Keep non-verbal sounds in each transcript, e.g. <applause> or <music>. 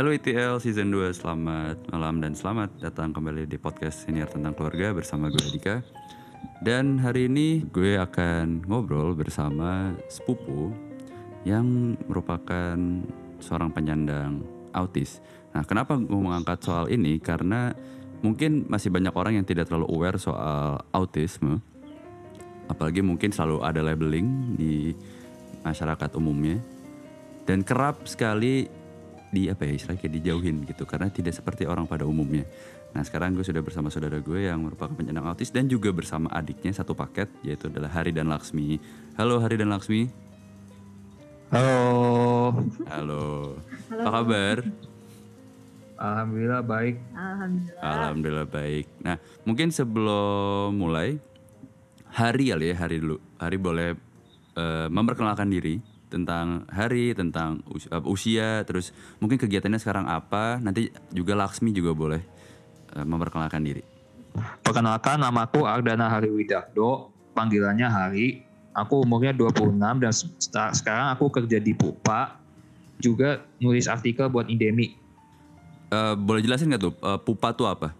Hello ITL Season 2, selamat malam dan selamat datang kembali di podcast senior tentang keluarga bersama gue Dika. Dan hari ini gue akan ngobrol bersama sepupu yang merupakan seorang penyandang autis. Nah kenapa gue mengangkat soal ini? Karena mungkin masih banyak orang yang tidak terlalu aware soal autisme. Apalagi mungkin selalu ada labeling di masyarakat umumnya. Dan kerap sekali di apa ya istilahnya kayak dijauhin gitu karena tidak seperti orang pada umumnya. Nah sekarang gue sudah bersama saudara gue yang merupakan penyandang autis dan juga bersama adiknya satu paket yaitu adalah Hari dan Laksmi. Halo Hari dan Laksmi. Halo. Halo. Apa kabar? Alhamdulillah baik. Alhamdulillah. Alhamdulillah baik. Nah mungkin sebelum mulai Hari kali ya Hari dulu. Hari boleh eh, memperkenalkan diri tentang hari, tentang us- uh, usia, terus mungkin kegiatannya sekarang apa. Nanti juga Laksmi juga boleh uh, memperkenalkan diri. Perkenalkan nama aku Ardana Hari Widakdo, panggilannya Hari. Aku umurnya 26 dan sekarang aku kerja di Pupa. Juga nulis artikel buat Indemi. Uh, boleh jelasin nggak tuh uh, pupa tuh apa?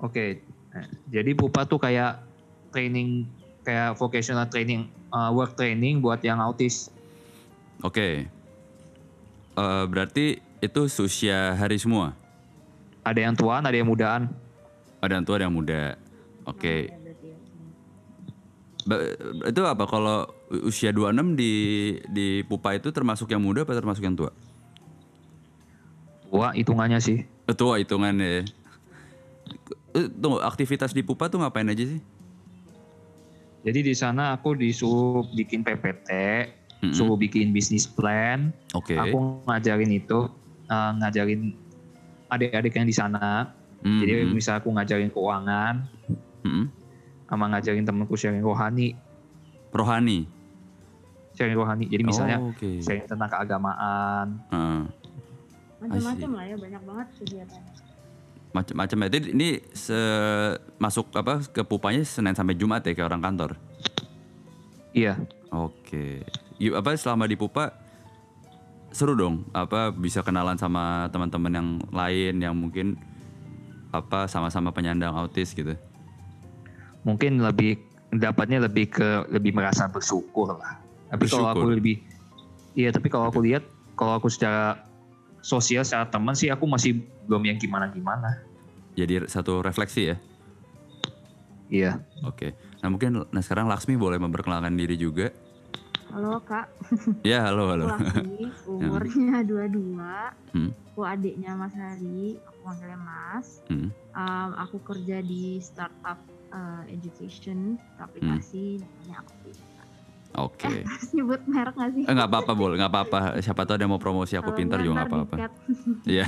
Oke. Nah, jadi Pupa tuh kayak training kayak vocational training uh, work training buat yang autis. Oke. Uh, berarti itu seusia hari semua. Ada yang tuaan, ada yang mudaan. Ada yang tua, ada yang muda. Oke. Ya, ya. Ba- itu apa kalau usia 26 di di pupa itu termasuk yang muda apa termasuk yang tua? Wah, hitungannya sih. Eh, Tua hitungannya. Eh, Tunggu, aktivitas di pupa tuh ngapain aja sih? Jadi di sana aku disuruh bikin PPT, Mm-mm. suruh bikin bisnis plan, Oke. Aku ngajarin itu, uh, ngajarin adik-adik yang di sana. Mm, Jadi misal aku ngajarin keuangan, mm. sama ngajarin temanku sharing rohani, Rohani. sharing rohani. Jadi misalnya Oh, oke. sharing tentang keagamaan. Heeh. Macam-macam lah ya, banyak banget kegiatannya. macam-macam ya. Jadi ini se masuk apa ke pupanya Senin sampai Jumat ya kayak orang kantor. Iya, Oke. Yuk apa selama di pupa seru dong. Apa bisa kenalan sama teman-teman yang lain yang mungkin apa sama-sama penyandang autis gitu. mungkin lebih dapatnya lebih ke lebih merasa bersyukur lah. Tapi kalau aku Bersyukur. lebih, iya tapi kalau aku lihat, kalau aku secara sosial, secara teman sih aku masih belum yang gimana-gimana. Jadi satu refleksi ya. Iya. Oke. Nah mungkin nah sekarang Laksmi boleh memperkenalkan diri juga. Halo kak, Ya halo halo. aku Laksmi, <laughs> umurnya 22. Hmm. Aku adiknya Mas Hari, aku panggilnya Mas. Hmm. Um, aku kerja di startup uh, education, aplikasi, namanya aku Oke. Harus nyebut merek gak sih? Eh nggak apa-apa boleh nggak apa-apa. Siapa tahu ada yang mau promosi aku pintar juga nggak apa-apa. <laughs> Iya.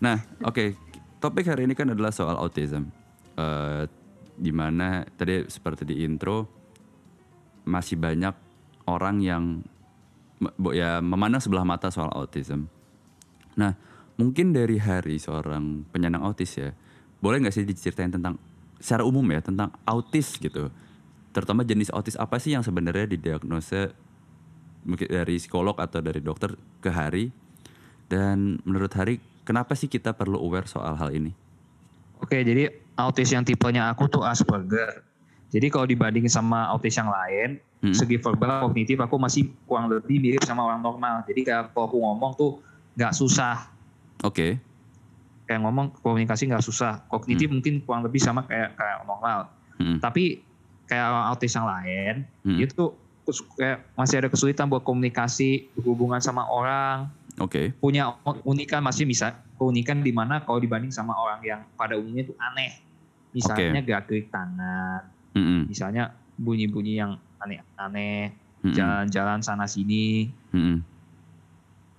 nah, oke. Topik hari ini kan adalah soal autism. Eh di mana tadi seperti di intro masih banyak orang yang ya memandang sebelah mata soal autism. Nah, mungkin dari hari seorang penyandang autis ya, boleh nggak sih diceritain tentang secara umum ya tentang autis gitu, terutama jenis autis apa sih yang sebenarnya didiagnosa mungkin dari psikolog atau dari dokter ke Hari dan menurut Hari kenapa sih kita perlu aware soal hal ini? Oke, jadi autis yang tipenya aku tuh Asperger. Jadi kalau dibandingin sama autis yang lain, Hmm. segi verbal kognitif aku masih kurang lebih mirip sama orang normal. Jadi kayak kalau aku ngomong tuh nggak susah. Oke, Kayak ngomong komunikasi nggak susah. Kognitif mungkin kurang lebih sama kayak kayak normal. Hmm. Tapi kayak orang autis yang lain, Hmm. itu kayak masih ada kesulitan buat komunikasi, hubungan sama orang, oke, punya unikan masih bisa keunikan di mana kalau dibanding sama orang yang pada umumnya itu aneh. Misalnya gerak-gerik tangan, Mm-mm. misalnya bunyi-bunyi yang aneh-aneh, Mm-mm. jalan-jalan sana sini. Mm-mm.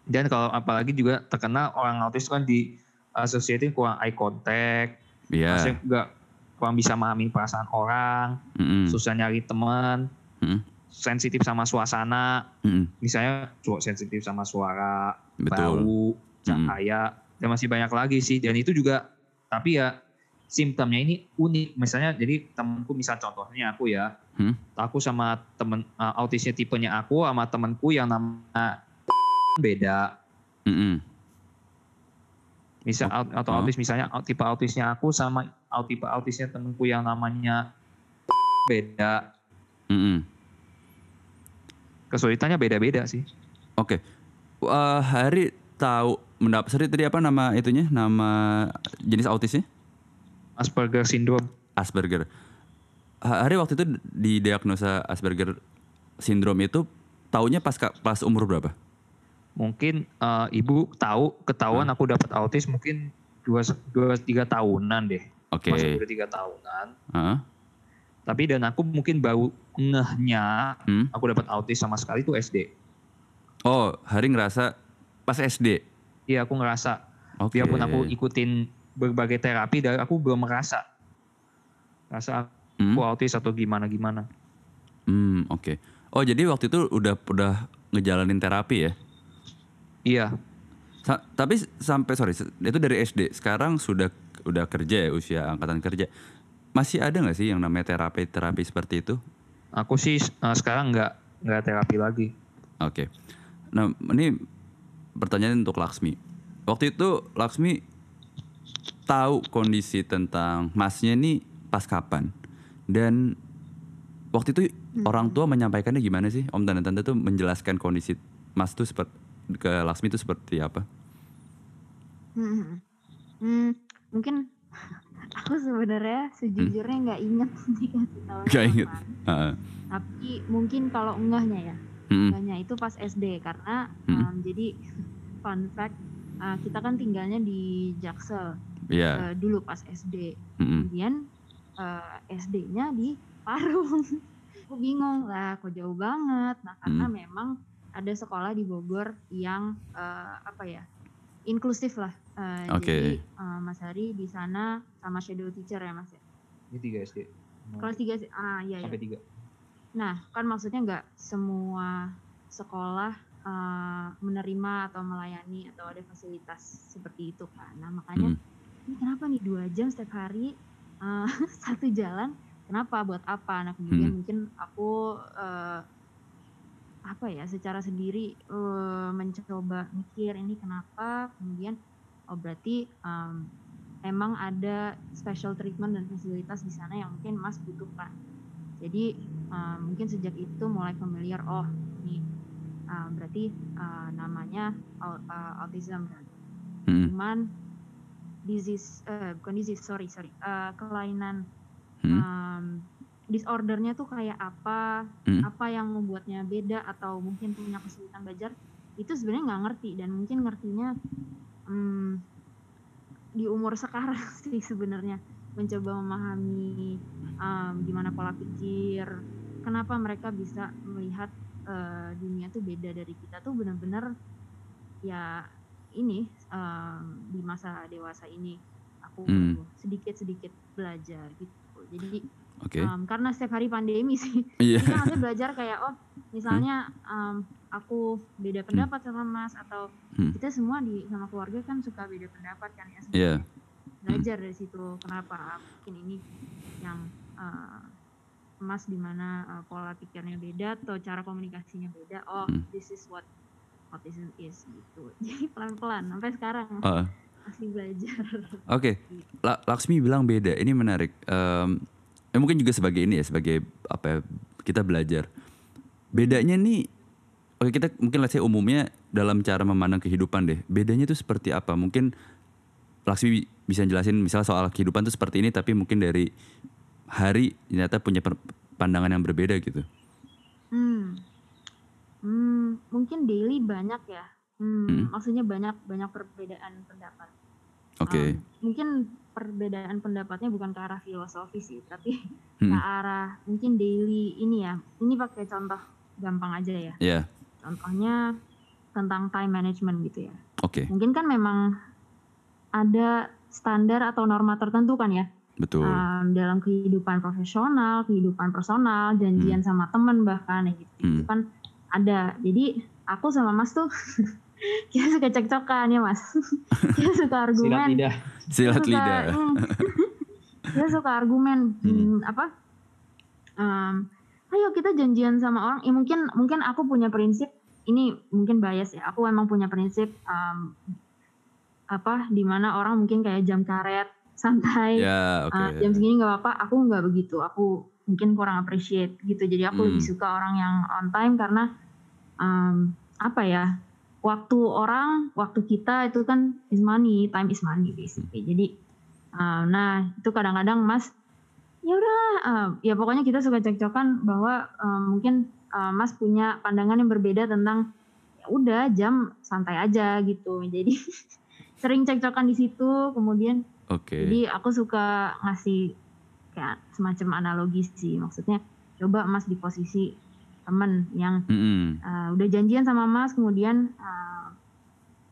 Dan kalau apalagi juga terkenal orang autis kan di associated kurang eye contact, Iya. maksudnya nggak kurang bisa memahami perasaan orang, Mm-mm. susah nyari teman, Mm-mm. sensitif sama suasana, Mm-mm. misalnya sensitif sama suara, Betul. bau, cahaya, dan masih banyak lagi sih. Dan itu juga, tapi ya simptomnya ini unik. Misalnya, jadi temanku, misal contohnya aku ya, Hmm. aku sama temen uh, autisnya tipenya aku sama temanku yang nama <laughs> beda. Mm-mm. Misal Oh, atau oh. autis misalnya tipe autisnya aku sama tipe autisnya temenku yang namanya <laughs> beda. Mm-mm. Kesulitannya beda-beda sih. Oke. Wah, Hari tahu mendapat sorry tadi apa nama itunya? Nama jenis autisnya? Asperger syndrome. Asperger. Ha- Hari waktu itu didiagnosa Asperger syndrome itu taunya pas pas umur berapa? Mungkin eh, ibu tahu ketahuan aku dapat autis mungkin dua dua tiga tahunan deh. Oke. Masih udah tiga tahunan. Heeh. Tapi dan aku mungkin baru ngehnya Hmm. aku dapat autis sama sekali itu SD. Oh, Hari ngerasa pas SD. Iya aku ngerasa Oke. biarpun aku ikutin berbagai terapi dari aku belum merasa rasa Hmm? aku autis atau gimana gimana. Hmm, oke. Oh, jadi waktu itu udah udah ngejalanin terapi ya? Iya, Sa- tapi sampai sorry itu dari SD. Sekarang sudah udah kerja ya usia angkatan kerja. Masih ada nggak sih yang namanya terapi terapi seperti itu? aku sih eh, sekarang nggak nggak terapi lagi. Oke. Nah ini pertanyaan untuk Laksmi. Waktu itu Laksmi tahu kondisi tentang masnya ini pas kapan dan waktu itu orang tua menyampaikannya gimana sih Om dan Tante tuh menjelaskan kondisi mas tuh seperti ke Laksmi itu seperti apa? Hmm, hmm, mungkin aku sebenarnya sejujurnya nggak inget dikasih tahu <laughs> Nggak inget. Heeh. tapi mungkin kalau enggahnya ya Mm-mm. enggahnya itu pas SD karena Hmm. um, jadi fun fact uh, kita kan tinggalnya di Jaksel Iya. uh, dulu pas SD Mm-mm. kemudian uh, SD-nya di Parung <laughs> aku bingung lah kok jauh banget nah karena Hmm. memang ada sekolah di Bogor yang uh, apa ya inklusif lah Uh, Oke. jadi uh, Mas Hari di sana sama shadow teacher ya Mas ya Ini tiga SD. kelas tiga ah iya, iya. sampai tiga. Nah, kan maksudnya nggak semua sekolah uh, menerima atau melayani atau ada fasilitas seperti itu kan. Nah, makanya Hmm. ini kenapa nih dua jam setiap hari uh, <laughs> satu jalan? Kenapa? Buat apa? Nah, kemudian Hmm. mungkin aku uh, apa ya secara sendiri uh, mencoba mikir ini kenapa kemudian oh berarti um, emang ada special treatment dan fasilitas di sana yang mungkin mas butuhkan jadi uh, mungkin sejak itu mulai familiar oh ini uh, berarti uh, namanya uh, autism Mm-mm. cuman disease eh, bukan disease sorry sorry uh, kelainan Mm. um, disordernya tuh kayak apa Mm. apa yang membuatnya beda atau mungkin punya kesulitan belajar itu sebenarnya nggak ngerti dan mungkin ngertinya hmm, di umur sekarang <laughs> sih sebenarnya mencoba memahami um, gimana pola pikir kenapa mereka bisa melihat eh, dunia tuh beda dari kita tuh benar-benar ya ini um, di masa dewasa ini aku Hmm. sedikit-sedikit belajar gitu jadi Oke. um, karena setiap hari pandemi sih <laughs> Iya. kita masih belajar kayak oh misalnya um, aku beda pendapat sama mas atau Hmm. kita semua di sama keluarga kan suka beda pendapat kan ya Iya. sebenarnya. belajar dari situ kenapa mungkin ini yang uh, mas di mana uh, pola pikirnya beda atau cara komunikasinya beda oh Hmm. this is what autism is gitu <laughs> jadi pelan pelan sampai sekarang Heeh. masih belajar <laughs> Oke, La- Laksmi bilang beda. Ini menarik. Em, ya mungkin juga sebagai ini ya, sebagai apa ya, kita belajar. Bedanya nih, oke kita mungkin let's say umumnya dalam cara memandang kehidupan deh. Bedanya itu seperti apa? Mungkin Laksmi bi- bisa jelasin misal soal kehidupan tuh seperti ini, tapi mungkin dari hari ternyata punya pandangan yang berbeda gitu. Hmm. Hmm, mungkin daily banyak ya. Hmm, Hmm. maksudnya banyak banyak perbedaan pendapat. Oke. Um, mungkin perbedaan pendapatnya bukan ke arah filosofi sih, tapi Hmm. ke arah mungkin daily ini ya. Ini pakai contoh gampang aja ya. Ya, Contohnya tentang time management gitu ya. oke, Mungkin kan memang ada standar atau norma tertentu kan ya betul. um, dalam kehidupan profesional, kehidupan personal, janjian sama teman bahkan ya gitu. Hmm. Itu kan ada. Jadi aku sama Mas tuh <laughs> kita suka cekcokan ya Mas. <laughs> kita suka Silat argumen. lidah. Silat Kita suka- lidah. <laughs> hmm. kita suka argumen. Hmm. Hmm, apa? Um, ayo kita janjian sama orang. Ya mungkin mungkin aku punya prinsip ini mungkin bias ya. Aku emang punya prinsip um, apa di mana orang mungkin kayak jam karet santai. Ya, oke. Uh, jam segini nggak apa-apa. Aku nggak begitu. Aku mungkin kurang appreciate gitu. Jadi aku Hmm. lebih suka orang yang on time karena um, apa ya waktu orang waktu kita itu kan is money time is money basically. Jadi uh, nah itu kadang-kadang mas ya udah uh, ya pokoknya kita suka cekcokan bahwa uh, mungkin uh, mas punya pandangan yang berbeda tentang ya udah jam santai aja gitu. Jadi <laughs> sering cekcokan di situ kemudian Oke. jadi aku suka ngasih kayak semacam analogi sih, maksudnya coba Mas di posisi temen yang Mm-mm. uh, udah janjian sama Mas, kemudian uh,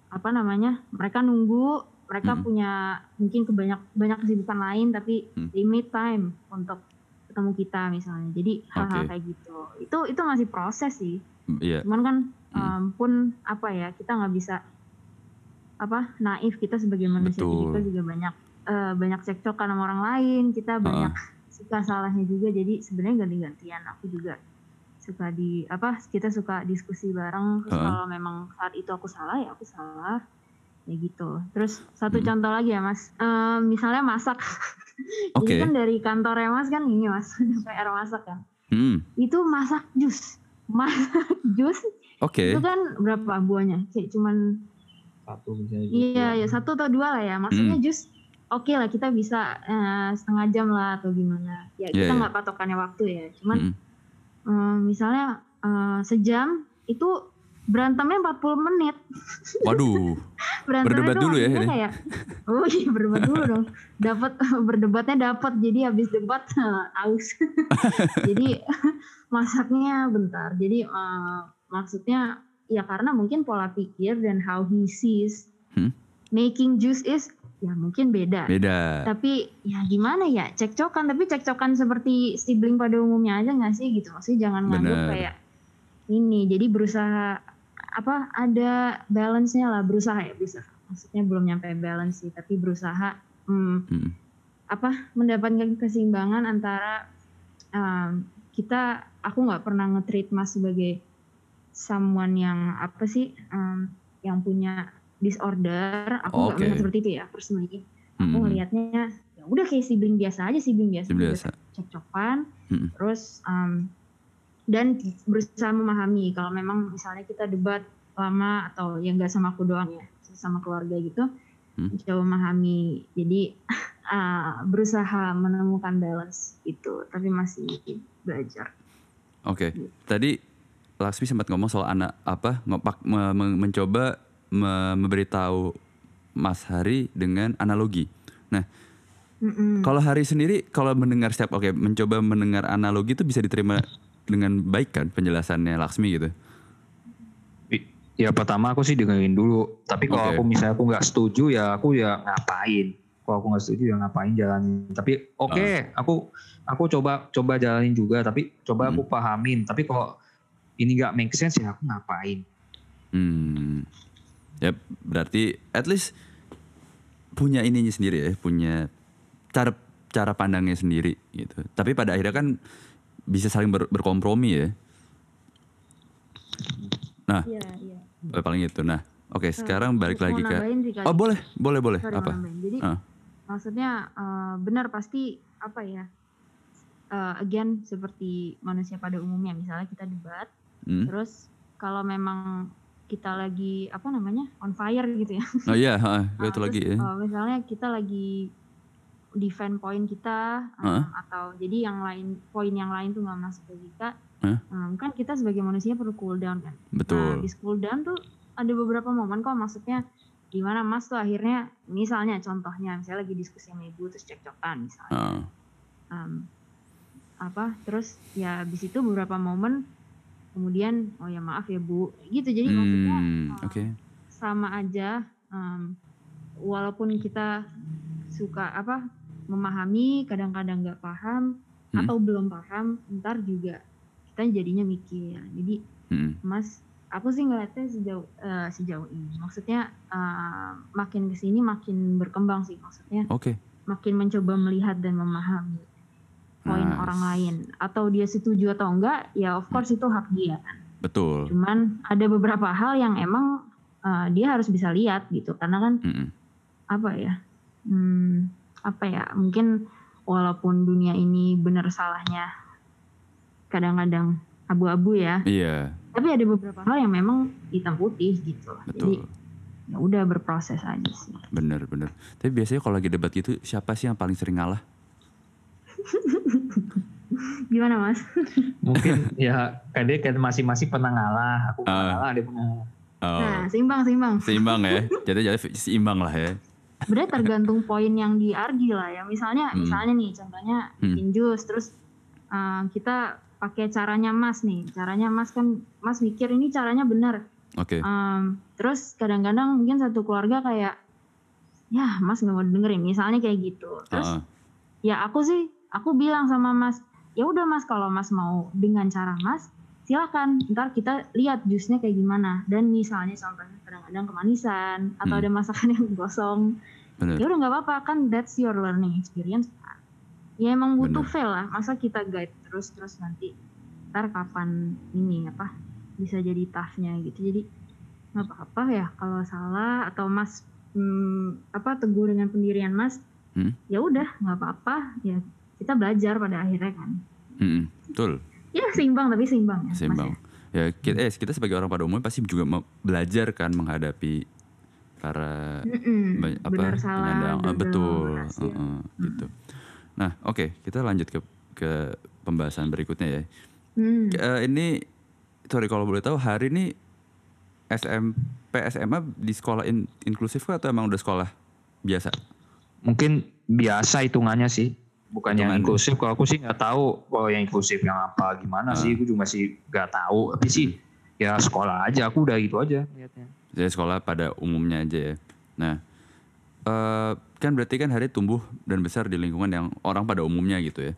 apa namanya, mereka nunggu, mereka Mm. punya mungkin kebanyak banyak kesibukan lain, tapi Mm. limit time untuk ketemu kita misalnya. Jadi hal-hal Oke. kayak gitu, itu itu masih proses sih. Iya. Cuman kan Hmm. um, pun apa ya kita nggak bisa apa naif kita sebagai manusia Betul. kita juga banyak eh, banyak cekcokan sama orang lain kita banyak suka salahnya juga jadi sebenarnya ganti-gantian aku juga suka di apa kita suka diskusi bareng terus Heeh. kalau memang saat itu aku salah ya aku salah ya gitu terus satu Hmm. contoh lagi ya mas Eh, misalnya masak <laughs> Oke. jadi kan dari kantornya mas kan ini mas <laughs> ada PR masak kan Mm. itu masak jus <laughs> masak jus Oke. itu kan berapa buahnya kayak cuman Satu misalnya. iya ya satu atau dua lah ya maksudnya Hmm. jus oke lah kita bisa eh, setengah jam lah atau gimana ya kita iya. nggak patokannya waktu ya cuman Mm. eh, misalnya eh, sejam itu berantemnya 40 menit Waduh. <laughs> Berdebat dulu ya ini? kayak oh iya berdebat dulu dong dapat <laughs> berdebatnya dapat jadi habis debat aus <laughs> jadi masaknya bentar jadi eh, maksudnya ya karena mungkin pola pikir dan how he sees Hmm. making juice is ya mungkin beda Beda. tapi ya gimana ya cekcokan tapi cekcokan seperti sibling pada umumnya aja nggak sih gitu maksudnya jangan nganggap Benar. kayak ini jadi berusaha apa ada balance-nya lah berusaha ya berusaha maksudnya belum nyampe balance sih tapi berusaha hmm, Mm. apa mendapatkan keseimbangan antara um, kita aku nggak pernah nge-treat mas sebagai someone yang apa sih um, yang punya disorder aku nggak Oke. melihat seperti itu ya personally aku Mm. ngelihatnya ya udah kayak sibling biasa aja sibling biasa, Biasa. cekcokan Mm. terus um, dan berusaha memahami kalau memang misalnya kita debat lama atau ya nggak sama aku doang ya sama keluarga gitu Hmm. coba memahami jadi uh, <laughs> berusaha menemukan balance itu tapi masih belajar Oke. Tadi Laksmi sempat ngomong soal anak apa ngopak me- me- mencoba me- memberitahu Mas Hari dengan analogi. Nah, Mm-mm. kalau Hari sendiri kalau mendengar setiap oke mencoba mendengar analogi itu bisa diterima dengan baik kan penjelasannya Laksmi gitu. Ya pertama aku sih dengerin dulu. Tapi kalau Oke. aku misalnya aku nggak setuju ya aku ya ngapain. Kalau aku nggak setuju ya ngapain jalanin. Tapi oke, aku aku coba coba jalanin juga. Tapi coba aku pahamin. Tapi kalau ini nggak make sense ya aku ngapain. Hmm. Ya berarti at least punya ininya sendiri ya, punya cara cara pandangnya sendiri gitu. Tapi pada akhirnya kan bisa saling ber- berkompromi ya. Nah, iya. eh, paling itu. Nah, oke sekarang balik lagi ke sih. Oh, boleh, boleh, boleh. Sorry, Apa? Jadi Ah. maksudnya eh, benar pasti apa ya? eh, again seperti manusia pada umumnya, misalnya kita debat, Hmm. terus kalau memang kita lagi apa namanya on fire gitu ya, Oh iya, heeh, <laughs> gue Ah, itu lagi terus, ya. eh, misalnya kita lagi defend poin kita eh, atau jadi yang lain poin yang lain tuh nggak masuk ke kita, Hah? eh, kan kita sebagai manusia perlu cool down kan. Nah, Betul. di cool down tuh ada beberapa momen kok maksudnya di mana Mas tuh akhirnya misalnya contohnya misalnya lagi diskusi sama ibu terus cekcokan misalnya. Heeh. Em, apa terus ya habis itu beberapa momen kemudian oh ya maaf ya Bu gitu jadi maksudnya Hmm, eh, oke. sama aja em, walaupun kita suka apa memahami kadang-kadang nggak paham Hmm. atau belum paham ntar juga kita jadinya mikir jadi Hmm. Mas, aku sih ngeliatnya sejauh eh, sejauh ini. Maksudnya eh, makin ke sini makin berkembang sih. Maksudnya Oke. makin mencoba melihat dan memahami poin Nice. orang lain. Atau dia setuju atau enggak, ya of course itu hak dia. kan. Betul. Cuman ada beberapa hal yang emang eh, dia harus bisa lihat gitu. Karena kan Mm-mm. apa ya hmm, apa ya mungkin walaupun dunia ini benar salahnya kadang-kadang abu-abu ya Iya, tapi ada beberapa hal yang memang hitam putih gitu jadi betul. ya udah berproses aja sih Bener, bener. Tapi biasanya kalau lagi debat gitu, siapa sih yang paling sering ngalah? <laughs> gimana mas Mungkin <laughs> ya dia kan masing-masing pernah ngalah, aku pernah Ah. ngalah, dia pernah. Oh, nah seimbang seimbang seimbang ya. <laughs> Jadi jadi seimbang lah ya. sebenarnya tergantung poin yang diargi lah ya misalnya Hmm. misalnya nih contohnya Hmm. bikin jus terus uh, kita pakai caranya mas nih caranya mas kan mas mikir ini caranya benar Oke. Um, terus kadang-kadang mungkin satu keluarga kayak ya mas nggak mau dengerin misalnya kayak gitu terus Heeh. ya aku sih aku bilang sama mas ya udah mas kalau mas mau dengan cara mas silakan ntar kita lihat jusnya kayak gimana dan misalnya contohnya kadang-kadang kemanisan atau Hmm. ada masakan yang gosong ya udah nggak apa-apa kan that's your learning experience kan. ya emang butuh Bener. fail lah masa kita guide terus terus nanti ntar kapan ini apa bisa jadi toughnya gitu jadi nggak apa-apa ya kalau salah atau mas hmm, apa teguh dengan pendirian mas Hmm. ya udah nggak apa-apa ya kita belajar pada akhirnya kan Mm-mm. Betul. ya seimbang tapi seimbang ya Mas, Seimbang. Ya kita, eh, kita sebagai orang pada umumnya pasti juga mau belajar kan menghadapi para ya. Banyak apa benar salah penyandang. Ah, betul berhasil. Heeh, gitu nah oke kita lanjut ke ke pembahasan berikutnya ya Hmm. Ke- eh, ini sorry kalau boleh tahu hari ini SMP SMA di sekolah in- inklusif kah atau emang udah sekolah biasa Mungkin biasa hitungannya sih, bukan yang inklusif. Kalau aku sih nggak tahu kalau yang inklusif yang apa gimana sih, aku juga masih nggak tahu. Tapi sih ya sekolah aja, aku udah gitu aja lihatnya. Jadi sekolah pada umumnya aja ya. Nah, eh, kan berarti kan hari tumbuh dan besar di lingkungan yang orang pada umumnya gitu ya.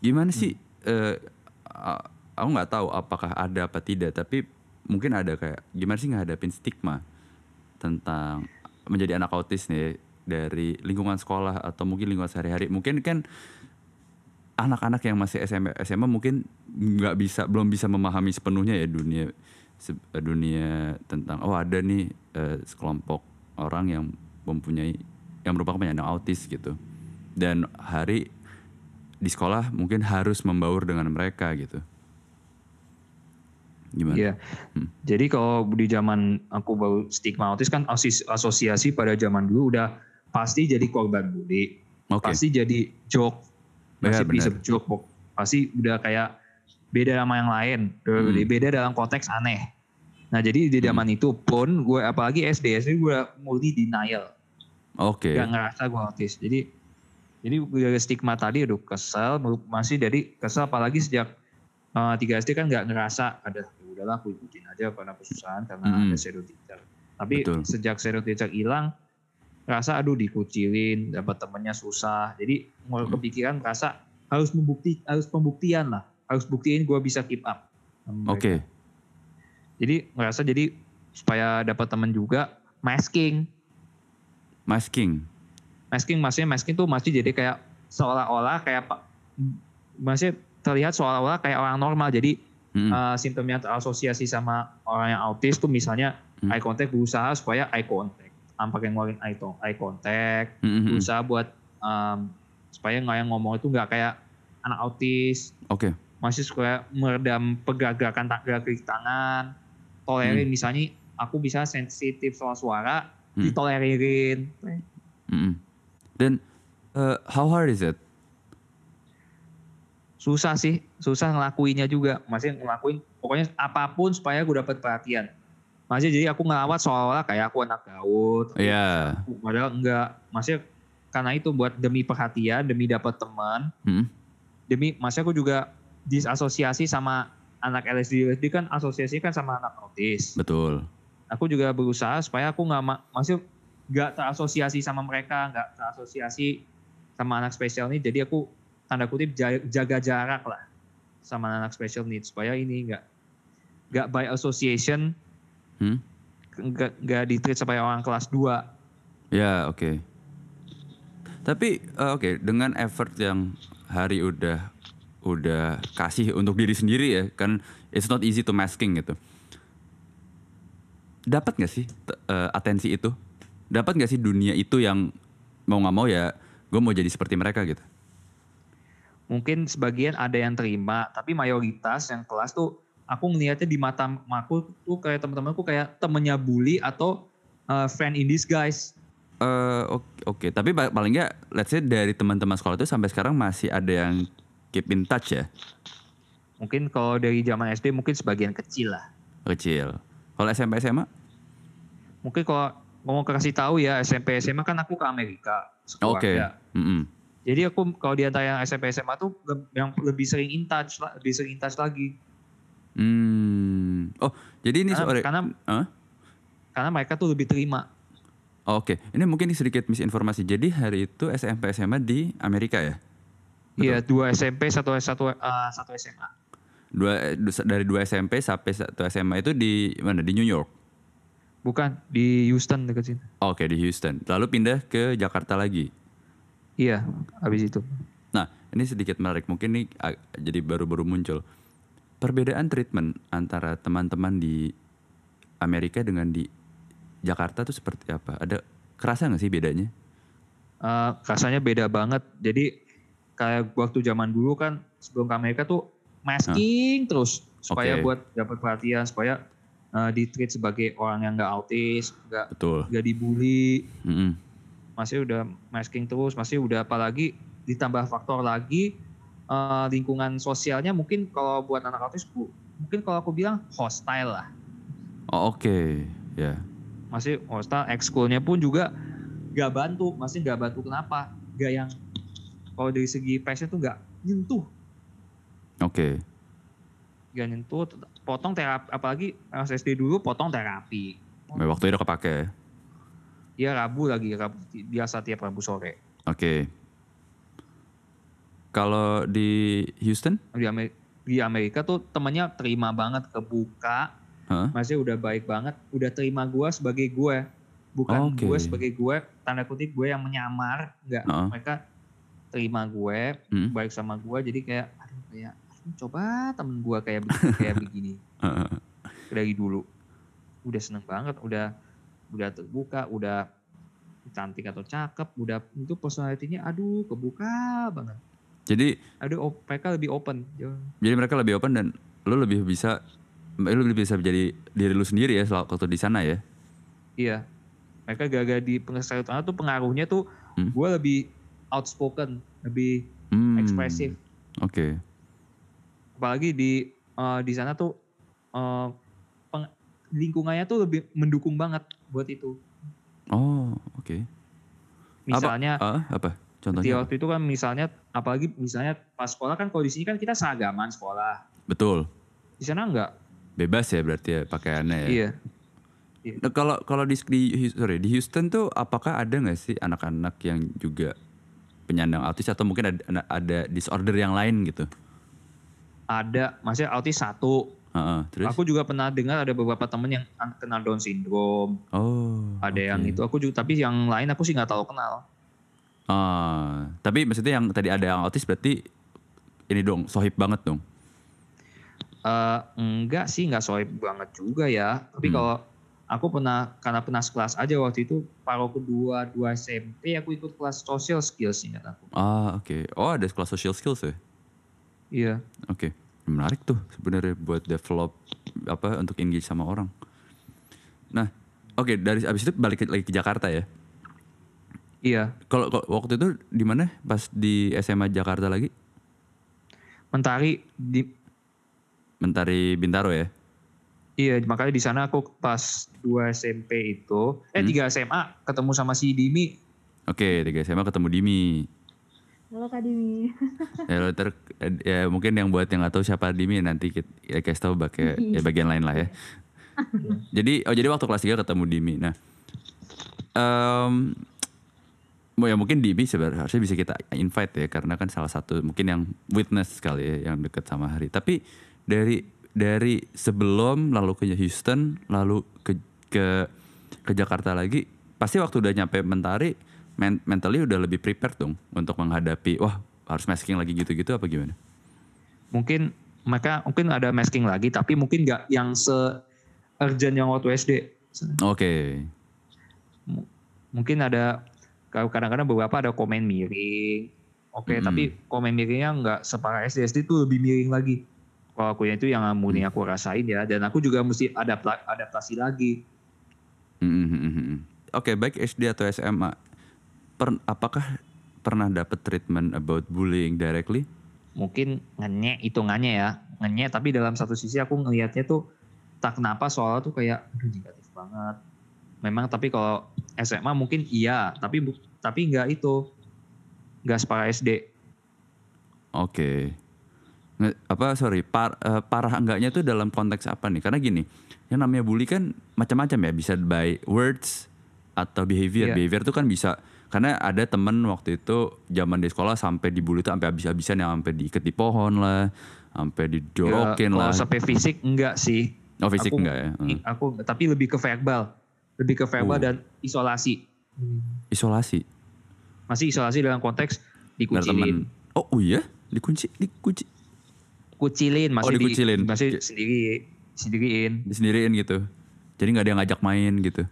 Gimana sih? eh, a- aku nggak tahu apakah ada apa tidak, tapi mungkin ada kayak gimana sih ngadapin stigma tentang menjadi anak autis nih dari lingkungan sekolah atau mungkin lingkungan sehari-hari. Mungkin kan anak-anak yang masih SMA, SMA mungkin nggak bisa belum bisa memahami sepenuhnya ya dunia se- dunia tentang oh ada nih eh, sekelompok orang yang mempunyai yang merupakan penyandang autis gitu dan hari di sekolah mungkin harus membaur dengan mereka gitu gimana? Iya. Hmm. Jadi kalau di zaman aku baru stigma autis kan asosiasi pada zaman dulu udah pasti jadi korban bully, Oke, pasti jadi joke, masih bisa joke, pasti udah kayak beda sama yang lain, Hmm. beda dalam konteks aneh. Nah jadi di zaman itu pun gue apalagi SD SD gue multi denial, oke, gak ngerasa gue autis. Jadi jadi dari stigma tadi aduh kesel, masih dari kesel apalagi sejak uh, 3 SD kan nggak ngerasa ada ya udahlah aku ikutin aja karena kesusahan karena Mm-mm. ada shadow teacher. Tapi Betul. sejak shadow teacher hilang rasa aduh dikucilin, dapat temennya susah. Jadi mulai Mm. kepikiran merasa harus membukti harus pembuktian lah, harus buktiin gue bisa keep up. oke, Jadi merasa jadi supaya dapat teman juga masking. masking, Masking maksudnya masking tuh masih jadi kayak seolah-olah kayak masih terlihat seolah-olah kayak orang normal. Jadi Mm-mm. uh, simptom yang terasosiasi sama orang yang autis tuh misalnya Hmm. eye contact berusaha supaya eye contact tanpa yang ngeluarin eye, to- eye contact Mm-mm. berusaha buat um, supaya nggak yang ngomong itu nggak kayak anak autis oke, masih supaya meredam pergerakan tak gerak tangan tolerin misalnya aku bisa sensitif soal suara Hmm. ditolerin Mm-mm. dan eh, how hard is it? susah sih susah ngelakuinnya juga masih ngelakuin pokoknya apa pun supaya aku dapat perhatian masih jadi aku ngelawat seolah-olah kayak aku anak gaul Iya, padahal enggak. Masih karena itu buat demi perhatian demi dapat teman. Mm. demi masih aku juga disasosiasi sama anak LSD LSD kan asosiasi kan sama anak autis. Betul, aku juga berusaha supaya aku nggak ma- masih nggak terasosiasi sama mereka nggak terasosiasi sama anak spesial ini jadi aku tanda kutip ja- jaga jarak lah sama anak special needs. Supaya ini nggak nggak by association Hmm? nggak nggak ditreat sebagai orang kelas 2 Ya oke. Tapi eh, oke dengan effort yang hari udah udah kasih untuk diri sendiri ya kan it's not easy to masking gitu. Dapat nggak sih eh, atensi itu dapat nggak sih dunia itu yang mau nggak mau ya gue mau jadi seperti mereka gitu Mungkin sebagian ada yang terima, tapi mayoritas yang kelas tuh aku ngelihatnya di mata aku tuh kayak teman-temanku kayak temennya bully atau uh, friend in disguise. Eh, oke oke. tapi pa- paling nggak let's say dari teman-teman sekolah itu sampai sekarang masih ada yang keep in touch ya Mungkin kalau dari zaman SD mungkin sebagian kecil lah. kecil kalau SMP SMA Mungkin kalau mau kasih tahu ya SMP SMA kan aku ke Amerika. oke sekeluarga. Mm-mm. Jadi aku kalau di antara yang SMP SMA tuh yang lebih sering in touch, lebih sering in touch lagi. Hmm. oh jadi ini Karena, sorry karena Hah? karena mereka tuh lebih terima. Oh, Oke, ini mungkin sedikit misinformasi. Jadi hari itu SMP SMA di Amerika ya? Iya, dua SMP, satu satu eh, satu SMA. Dua du- dari dua SMP sampai satu SMA itu di mana? Di New York. Bukan di Houston dekat sini. Oke, di Houston. Lalu pindah ke Jakarta lagi. Iya, habis itu. Nah, ini sedikit menarik. Mungkin ini jadi baru-baru muncul. Perbedaan treatment antara teman-teman di Amerika dengan di Jakarta tuh seperti apa? Ada kerasa nggak sih bedanya? Eh, rasanya beda banget. Jadi kayak waktu zaman dulu kan sebelum ke Amerika tuh masking terus supaya Oke. buat dapat perhatian, supaya eh, di treat sebagai orang yang nggak autis, nggak nggak dibully. Mm-mm. Masih udah masking terus, masih udah apalagi ditambah faktor lagi eh, lingkungan sosialnya mungkin kalau buat anak autis bu- mungkin kalau aku bilang hostile lah. Oh, Oke, ya. masih hostile ekskulnya pun juga gak bantu masih gak bantu kenapa gak yang kalau dari segi passion tuh gak nyentuh Oke. gak nyentuh potong terapi apalagi pas SD dulu potong terapi Waktu itu kepake. ya rabu lagi rabu biasa tiap rabu sore Oke. Kalau di Houston? di, Amer- di Amerika tuh temennya terima banget kebuka Hah? masih udah baik banget udah terima gue sebagai gue bukan Oke. gue sebagai gue tanda kutip gue yang menyamar nggak Heeh. mereka terima gue Hmm. baik sama gue jadi kayak aduh kayak coba temen gue <laughs> kayak begini, kayak begini dari dulu udah seneng banget udah udah terbuka udah cantik atau cakep udah itu personalitinya aduh kebuka banget Jadi aduh op- mereka lebih open jadi mereka lebih open dan lu lebih bisa lu lebih bisa menjadi diri lu sendiri ya waktu di sana ya. iya mereka gagal di pengesahan tuh pengaruhnya tuh Hmm. gue lebih outspoken lebih Hmm. ekspresif Oke. apalagi di eh, di sana tuh eh, peng- lingkungannya tuh lebih mendukung banget buat itu Oh, oke. misalnya Ah, apa? Contohnya? waktu itu kan misalnya apalagi misalnya pas sekolah kan kalau di sini kan kita seragaman sekolah Betul. di sana enggak Bebas ya berarti ya pakaiannya ya. iya Nah, kalau kalau di, di sorry di Houston tuh apakah ada nggak sih anak-anak yang juga penyandang autis atau mungkin ada ada disorder yang lain gitu? ada maksudnya autis satu Heeh, terus? aku juga pernah dengar ada beberapa temen yang an- kena Down syndrome oh. ada yang oke. itu aku juga tapi yang lain aku sih nggak tahu kenal Ah, tapi maksudnya yang tadi ada yang autis berarti ini dong sohib banget dong. Eh, enggak sih nggak soib banget juga ya tapi Hmm. kalau aku pernah karena pernah sekelas aja waktu itu paruh kedua dua SMP aku ikut kelas social skills ingat aku Ah oke. Oh ada kelas social skills ya? iya Oke. Menarik tuh sebenarnya buat develop apa untuk engage sama orang. Nah, oke dari abis itu balik lagi ke Jakarta ya. Iya Kalau waktu itu di mana? Pas di SMA Jakarta lagi? mentari di Mentari Bintaro ya? Iya, makanya di sana aku pas 2 SMP itu, eh Hmm. 3 SMA ketemu sama si Dimi. Oke, tiga SMA ketemu Dimi. Halo Kak Dimi. <laughs> Ya, lo ter, ya mungkin yang buat yang nggak tahu siapa Dimi nanti kita ya, kasih tahu pakai ya bagian lain lah ya. <laughs> jadi oh jadi waktu kelas 3 ketemu Dimi. Nah, em mau ya mungkin Dimi sebenarnya harusnya bisa kita invite ya karena kan salah satu mungkin yang witness sekali ya yang deket sama Hari. Tapi dari dari sebelum lalu ke Houston lalu ke ke ke Jakarta lagi pasti waktu udah nyampe Mentari men- mentally udah lebih prepared dong untuk menghadapi wah harus masking lagi gitu-gitu apa gimana? Mungkin mereka mungkin ada masking lagi, tapi mungkin nggak yang se urgent yang waktu SD. Oke. mungkin ada kadang-kadang beberapa ada komen miring oke Mm-mm. tapi komen miringnya nggak separah SD SD tuh lebih miring lagi kalau aku itu yang murni aku rasain ya dan aku juga mesti adapta- adaptasi lagi Hmm, hmm, hmm, hmm. Oke, baik SD atau SMA, per- apakah pernah dapat treatment about bullying directly? mungkin ngenyek hitungannya ya ngenyek tapi dalam satu sisi aku ngelihatnya tuh tak kenapa soal tuh kayak aduh negatif banget memang tapi kalau SMA mungkin iya tapi tapi nggak itu nggak separah SD Oke. Nge- apa sorry par- eh, parah enggaknya tuh dalam konteks apa nih? Karena gini, yang namanya bully kan macam-macam ya, bisa by words atau behavior. Iya. Behavior tuh kan bisa karena ada temen waktu itu zaman di sekolah sampai dibully tuh sampai habis-habisan yang sampai diikat di pohon lah, sampai dijorokin Ya, lah. sampai fisik enggak sih Oh fisik aku- enggak ya? Hmm. aku tapi lebih ke verbal lebih ke verbal Uh. dan isolasi Isolasi. masih isolasi dalam konteks dikucilin Oh, oh iya, dikunci, dikunci, kucilin masih Oh, dikucilin. di, masih Oke. sendiri sendiriin disendiriin gitu. Jadi nggak ada yang ngajak main gitu.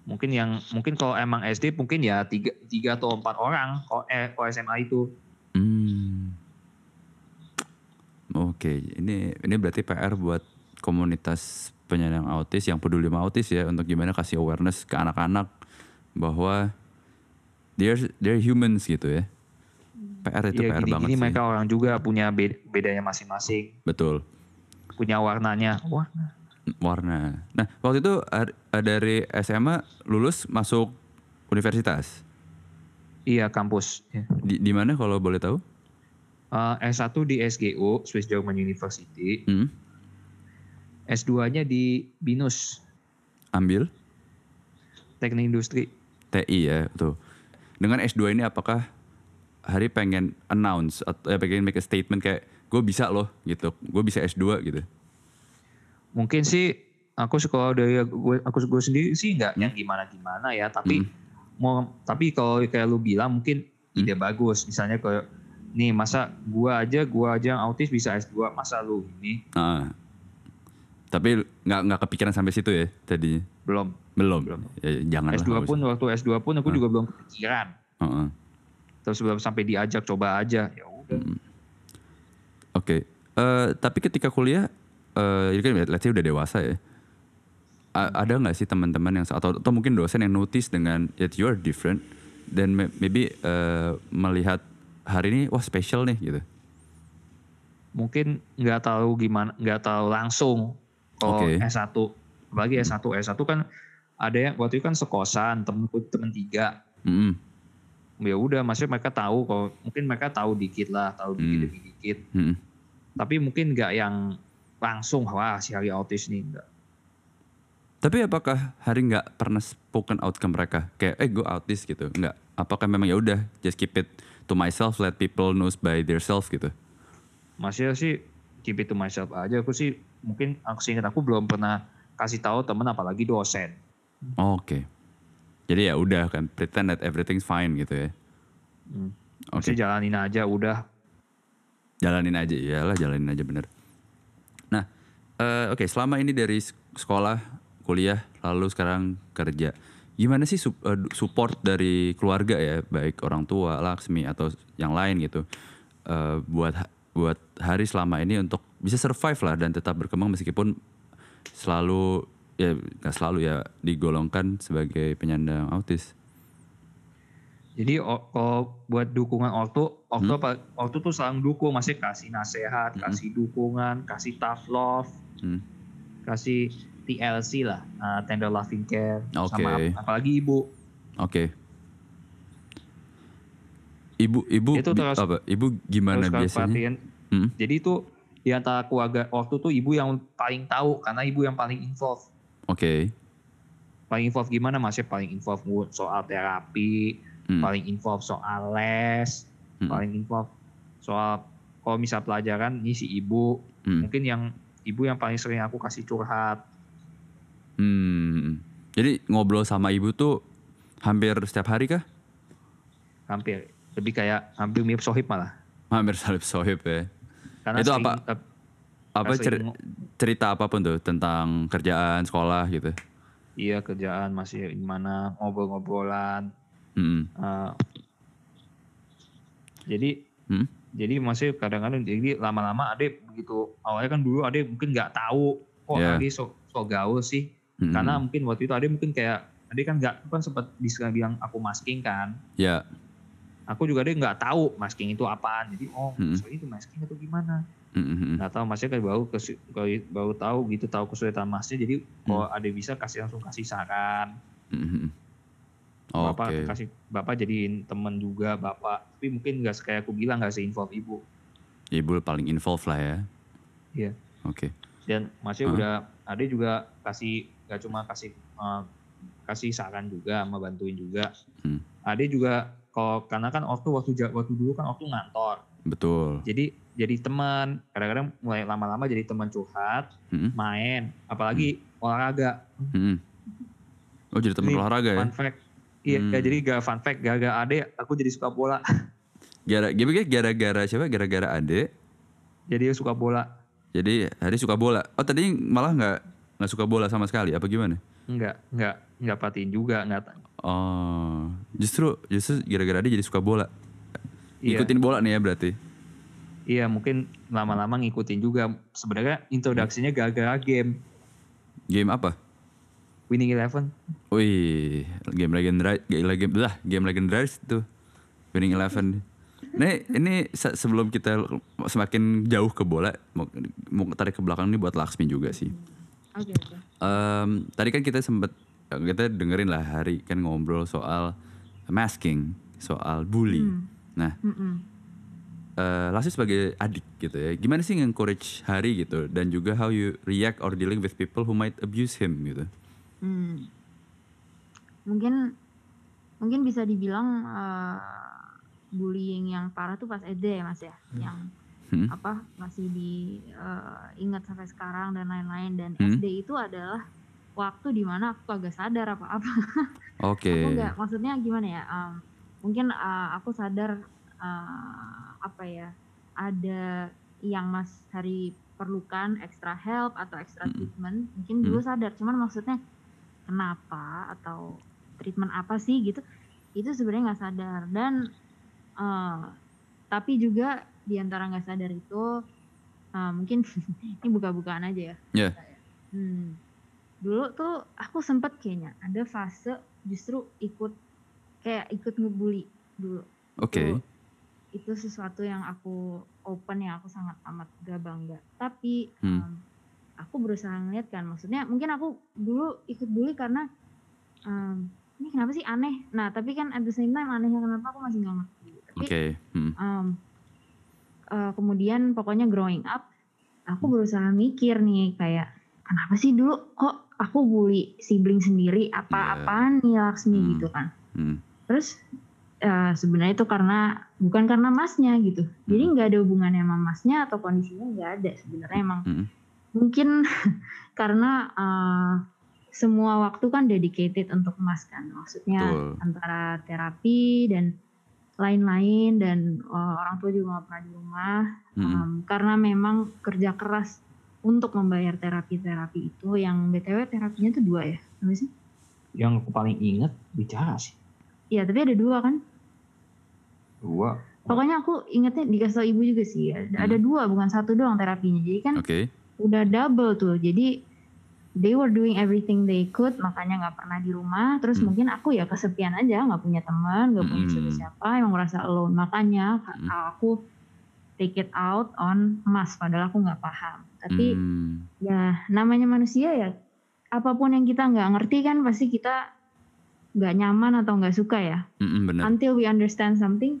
mungkin yang mungkin kalau emang SD mungkin ya tiga tiga atau empat orang kalau eh kalau SMA itu Hmm. Oke, ini ini berarti PR buat komunitas penyandang autis yang peduli sama autis ya untuk gimana kasih awareness ke anak-anak bahwa they're they're humans gitu ya. PR itu ya PR gini banget gini sih. mereka orang juga punya be- bedanya masing-masing Betul. punya warnanya wah Warna. Nah, waktu itu ar- dari SMA lulus masuk universitas. iya kampus ya. Di di mana kalau boleh tahu? Eh, S1 di SGU Swiss German University Hmm. S2-nya di BINUS. Ambil. Teknik Industri. TI ya, tuh. Dengan S2 ini apakah Hari pengen announce atau ya pengen make a statement kayak gue bisa loh gitu, gue bisa S2 gitu. mungkin sih aku sekolah dari gue aku gue sendiri sih nggak yang gimana gimana ya tapi mau tapi kalau kayak lu bilang mungkin ide bagus. Misalnya kayak nih masa gua aja gua aja yang autis bisa S2 masa lu ini? Ah. Tapi nggak nggak kepikiran sampai situ ya tadi. belum Belum. Belum. Ya, jangan S2 pun waktu S2 pun aku juga belum kepikiran terus belum sampai diajak coba aja ya udah Oke. Eh, tapi ketika kuliah, eh ini kan let's say udah dewasa ya. A- ada nggak sih teman-teman yang atau atau mungkin dosen yang notice dengan that you are different dan may- maybe eh, melihat hari ini wah special nih gitu. mungkin nggak tahu gimana nggak tahu langsung kalau Oke. S1 apalagi S1 S1 kan ada yang waktu itu kan sekosan temenku temen tiga Mm-mm. ya udah maksudnya mereka tahu kalau mungkin mereka tahu dikit lah tahu dikit Hmm. demi dikit Mm-mm. tapi mungkin nggak yang langsung wah si hari autis nih enggak Tapi apakah hari nggak pernah spoken out ke mereka kayak eh gue autis gitu? Nggak. Apakah memang ya udah just keep it to myself, let people knows by themselves gitu? masih sih keep it to myself aja aku sih mungkin aku seingat aku belum pernah kasih tahu temen apalagi dosen Oh, Oke. Jadi ya udah kan pretend that everything's fine gitu ya. Hmm. Oke. Masih jalanin aja udah jalanin aja iyalah jalanin aja bener nah eh, oke selama ini dari sekolah kuliah lalu sekarang kerja gimana sih eh, support dari keluarga ya baik orang tua Laksmi atau yang lain gitu eh, buat buat hari selama ini untuk bisa survive lah dan tetap berkembang meskipun selalu ya nggak selalu ya digolongkan sebagai penyandang autis Jadi kalau buat dukungan ortu, ortu apa? Ortu tuh selalu dukung, masih kasih nasihat, kasih dukungan, kasih tough love, Hmm. kasih TLC lah, uh, tender loving care, Oke. sama ap- apalagi ibu. Oke. Ibu ibu Itu terus- apa? Ibu gimana Terus biasanya? perhatian. Hmm? Jadi itu di antara keluarga ortu tuh ibu yang paling tahu karena ibu yang paling involved. Oke. Paling involved gimana? Masih paling involved soal terapi, Hmm. paling involved soal les, Hmm. paling involved soal kalau misal pelajaran ini si ibu Hmm. mungkin yang ibu yang paling sering aku kasih curhat Hmm. Jadi ngobrol sama ibu tuh hampir setiap hari kah? hampir lebih kayak hampir mirip sohib malah Hampir salib sohib ya. karena Itu sering, apa? eh, Apa cer- cerita apa pun tuh tentang kerjaan, sekolah gitu. iya kerjaan masih gimana ngobrol-ngobrolan Mm-mm. Eh, jadi Hmm? jadi masih kadang-kadang jadi lama-lama ade begitu awalnya kan dulu ade mungkin nggak tahu kok Yeah. ade sok sok gaul sih Mm-mm. karena mungkin waktu itu ade mungkin kayak ade kan nggak kan sempat bisa bilang aku masking kan ya aku juga ade nggak tahu masking itu apaan jadi oh Hmm. maksudnya itu masking atau gimana nggak tahu masnya kan baru kesu- baru- tahu gitu tahu kesulitan masnya jadi Hmm. kalau ade bisa kasih langsung kasih saran Mm-mm. bapak Oke. kasih bapak jadiin temen juga bapak tapi mungkin nggak kayak aku bilang nggak seinvolve ibu Ibu paling involved lah ya. Iya. Oke. dan masih Hah? udah ada juga kasih nggak cuma kasih eh, kasih saran juga sama bantuin juga Hmm. ada juga kalau karena kan waktu waktu waktu dulu kan waktu ngantor Betul. jadi jadi teman kadang-kadang mulai lama-lama jadi teman curhat Mm-mm. main apalagi olahraga Mm-mm. Oh jadi teman olahraga ya? fun fact iya Hmm. jadi gak fun fact gara-gara ade aku jadi suka bola <laughs> Gara, gara- gara-gara siapa? Gara-gara ade. jadi suka bola Jadi hari suka bola. Oh tadi malah nggak nggak suka bola sama sekali. Apa gimana? enggak enggak enggak perhatiin juga enggak Oh justru justru gara-gara dia jadi suka bola. iya Ikutin bola nih ya berarti. iya mungkin lama-lama ngikutin juga sebenarnya introduksinya gara-gara game Game apa? Winning Eleven Wih, game legendaris, game lah, game legendaris tuh. Winning Eleven. Nih, ini se- sebelum kita semakin jauh ke bola, mau, mau tarik ke belakang nih buat Laksmi juga sih. Oke oke. Em, tadi kan kita sempet kita dengerin lah hari kan ngobrol soal masking, soal bully. Hmm. Nah, Mm-mm. eh Lasmi sebagai adik gitu ya, gimana sih encourage Hari gitu dan juga how you react or dealing with people who might abuse him gitu. Hmm. Mungkin mungkin bisa dibilang eh, bullying yang parah tuh pas SD ya Mas ya, yang Hmm. apa masih diingat sampai sekarang dan lain-lain dan Hmm. SD itu adalah waktu di mana aku agak sadar apa-apa. <laughs> Oke. Aku nggak maksudnya gimana ya? em, mungkin eh, aku sadar eh, apa ya ada yang Mas Hari perlukan extra help atau extra treatment. Mungkin dulu sadar, cuman maksudnya kenapa atau treatment apa sih gitu? Itu sebenarnya nggak sadar dan eh, tapi juga di antara nggak sadar itu eh, mungkin <laughs> ini buka-bukaan aja ya. Ya. Hmm. Dulu tuh aku sempet kayaknya ada fase justru ikut kayak ikut ngebully dulu. Oke. Itu, itu sesuatu yang aku open yang aku sangat amat gak bangga. Tapi Hmm. em, aku berusaha ngeliat kan, maksudnya mungkin aku dulu ikut bully karena em, ini kenapa sih aneh. Nah tapi kan at the same time anehnya kenapa aku masih nggak ngerti. Oke. Hmm. em, eh, kemudian pokoknya growing up aku berusaha mikir nih kayak kenapa sih dulu kok aku bully sibling sendiri apa-apaan nih Laksmi Hmm. gitu kan Hmm. terus eh, sebenarnya itu karena bukan karena masnya gitu jadi Hmm. nggak ada hubungannya sama masnya atau kondisinya nggak ada sebenarnya emang Hmm. mungkin <laughs> karena eh, semua waktu kan dedicated untuk mas kan maksudnya Betul. antara terapi dan lain-lain dan eh, orang tua juga nggak pernah di rumah Hmm. Em, karena memang kerja keras untuk membayar terapi-terapi itu yang btw terapinya tuh dua ya? Apa sih? Yang aku paling inget bicara sih. Iya tapi ada dua kan? Dua. Pokoknya aku ingetnya dikasih tau ibu juga sih ada, ada dua bukan satu doang terapinya. Jadi kan Oke. udah double tuh. Jadi they were doing everything they could makanya nggak pernah di rumah. Terus Hmm. mungkin aku ya kesepian aja nggak punya teman nggak punya Hmm. siapa siapa emang merasa alone. Makanya Hmm. aku take it out on mas padahal aku nggak paham tapi Hmm. ya namanya manusia ya apa pun yang kita nggak ngerti kan pasti kita nggak nyaman atau nggak suka ya Mm-mm, benar. until we understand something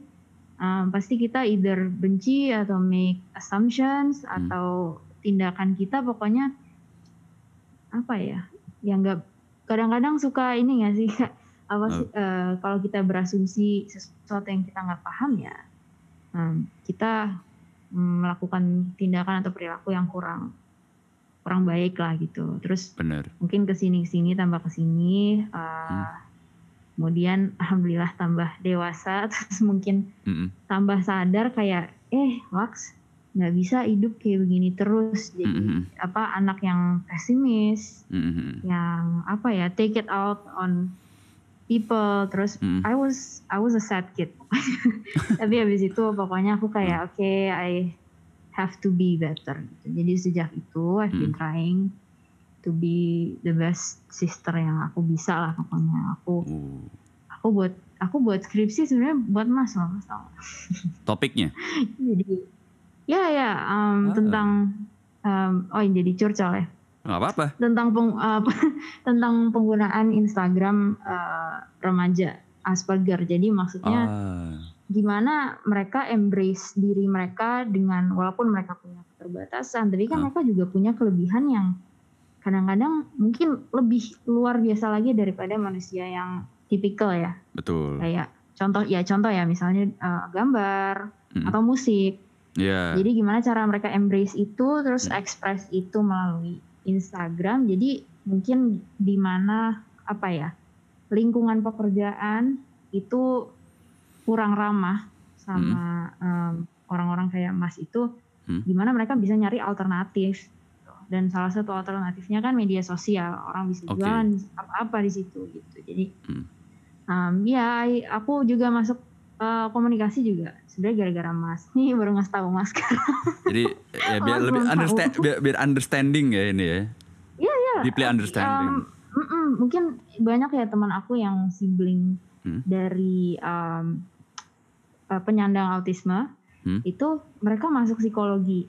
um, pasti kita either benci atau make assumptions Hmm. atau tindakan kita pokoknya apa ya yang nggak kadang-kadang suka ini nggak sih <laughs> apa sih eh, kalau kita berasumsi sesuatu yang kita nggak paham ya um, kita melakukan tindakan atau perilaku yang kurang kurang baik lah gitu terus Benar. mungkin ke sini ke sini tambah ke sini uh, Hmm. kemudian alhamdulillah tambah dewasa <laughs> terus mungkin Mm-mm. tambah sadar kayak eh Wax nggak bisa hidup kayak begini terus jadi Mhm. apa anak yang pesimis Mhm. yang apa ya take it out on people terus Mhm. I was I was a sad kid <laughs> tapi habis itu pokoknya aku kayak oke I have to be better gitu. jadi sejak itu I've been Mhm. trying to be the best sister yang aku bisa lah pokoknya aku Uh, aku buat aku buat skripsi sebenarnya buat mas loh mas topiknya. <laughs> jadi ya ya um, Ah. tentang um, oh jadi curcol ya Nggak apa-apa. tentang peng, uh, <laughs> tentang penggunaan Instagram uh, remaja Asperger. Jadi maksudnya Ah. gimana mereka embrace diri mereka dengan walaupun mereka punya keterbatasan, tapi kan Ah. mereka juga punya kelebihan yang kadang-kadang mungkin lebih luar biasa lagi daripada manusia yang tipikal ya. Betul. Kayak contoh ya contoh ya misalnya uh, gambar Mm. atau musik. Iya. Jadi gimana cara mereka embrace itu terus Hmm. express itu melalui Instagram. Jadi mungkin di mana apa ya lingkungan pekerjaan itu kurang ramah sama em, orang-orang kayak Mas itu. Hmm. Gimana mereka bisa nyari alternatif. Dan salah satu alternatifnya kan media sosial. Orang bisa Oke. jualan apa-apa di situ gitu. Jadi Hmm. em, ya aku juga masuk eh, komunikasi juga sebenarnya gara-gara Mas. Nih baru ngasih tahu Mas Jadi ya <laughs> biar Mas lebih tahu. understand biar, biar understanding ya ini ya. Iya iya. Deeply understanding. Um, mm-mm, mungkin banyak ya teman aku yang sibling Hmm. dari um, uh, penyandang autisme Hmm. itu mereka masuk psikologi.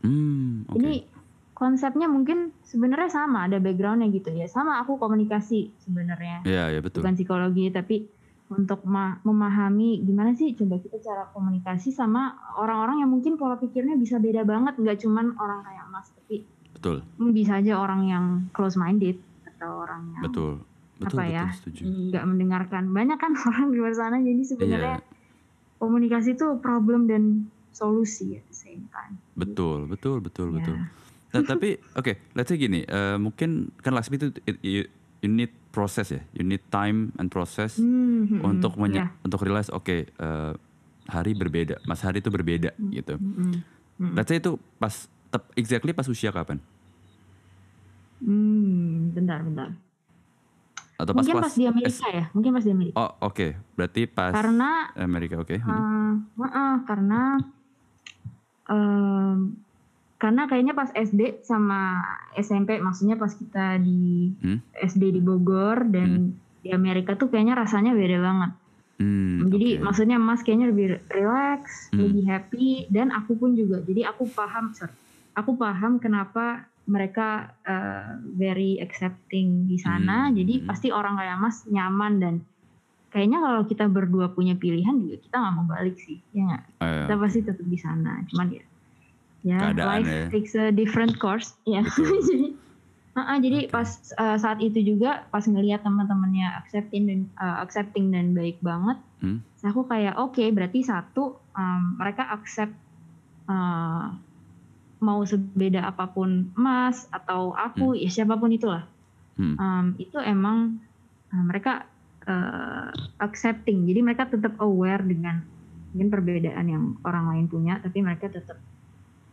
Hmm, oke. Ini konsepnya mungkin sebenarnya sama, ada backgroundnya gitu ya. Sama aku komunikasi sebenarnya, Iya, ya betul. bukan psikologi, tapi untuk ma- memahami gimana sih coba kita cara komunikasi sama orang-orang yang mungkin pola pikirnya bisa beda banget, nggak cuman orang kayak Mas, tapi Betul. bisa aja orang yang close minded atau orang yang Betul. Betul, apa betul, ya nggak mendengarkan banyak kan <laughs> orang di luar sana jadi sebenarnya Iya. komunikasi itu problem dan solusi the same time Betul, betul, betul, Ya. betul. Nah, tapi oke, let's say gini, eh, mungkin kan Laksmi itu it- you, you need proses ya, you need time and process Hmm, hmm, untuk menye- ya. untuk realize oke eh, hari berbeda, Mas Hari itu berbeda gitu. Hmm, hmm, hmm. Let's say itu pas tep, exactly pas usia kapan? Hmm, bentar bentar Atau pas mungkin kelas pas di Amerika ya mungkin pas di Amerika Oh, oke. Berarti pas karena Amerika, oke. Hmm. eh, eh, karena em, karena kayaknya pas SD sama SMP maksudnya pas kita di Hmm. SD di Bogor dan di Amerika tuh kayaknya rasanya beda banget Hmm, Jadi oke. maksudnya Mas kayaknya lebih relax, Hmm. lebih happy dan aku pun juga. Jadi aku paham, sorry. Aku paham kenapa mereka uh, very accepting di sana. Hmm. Jadi pasti orang kayak Mas nyaman dan kayaknya kalau kita berdua punya pilihan juga kita nggak mau balik sih, ya nggak? Eh, Kita pasti tetap di sana. Cuman ya, ya Keadaan life ya. takes a different course, ya. Betul. <laughs> jadi, uh-uh, jadi Oke. pas uh, saat itu juga pas ngelihat teman-temannya accepting dan uh, accepting dan baik banget, Hmm. Aku kayak oke berarti satu um, mereka accept uh, mau sebeda apa pun Mas atau aku ya siapa pun itulah, Hmm. Um, itu emang uh, mereka uh, accepting. Jadi mereka tetap aware dengan mungkin perbedaan yang orang lain punya, tapi mereka tetap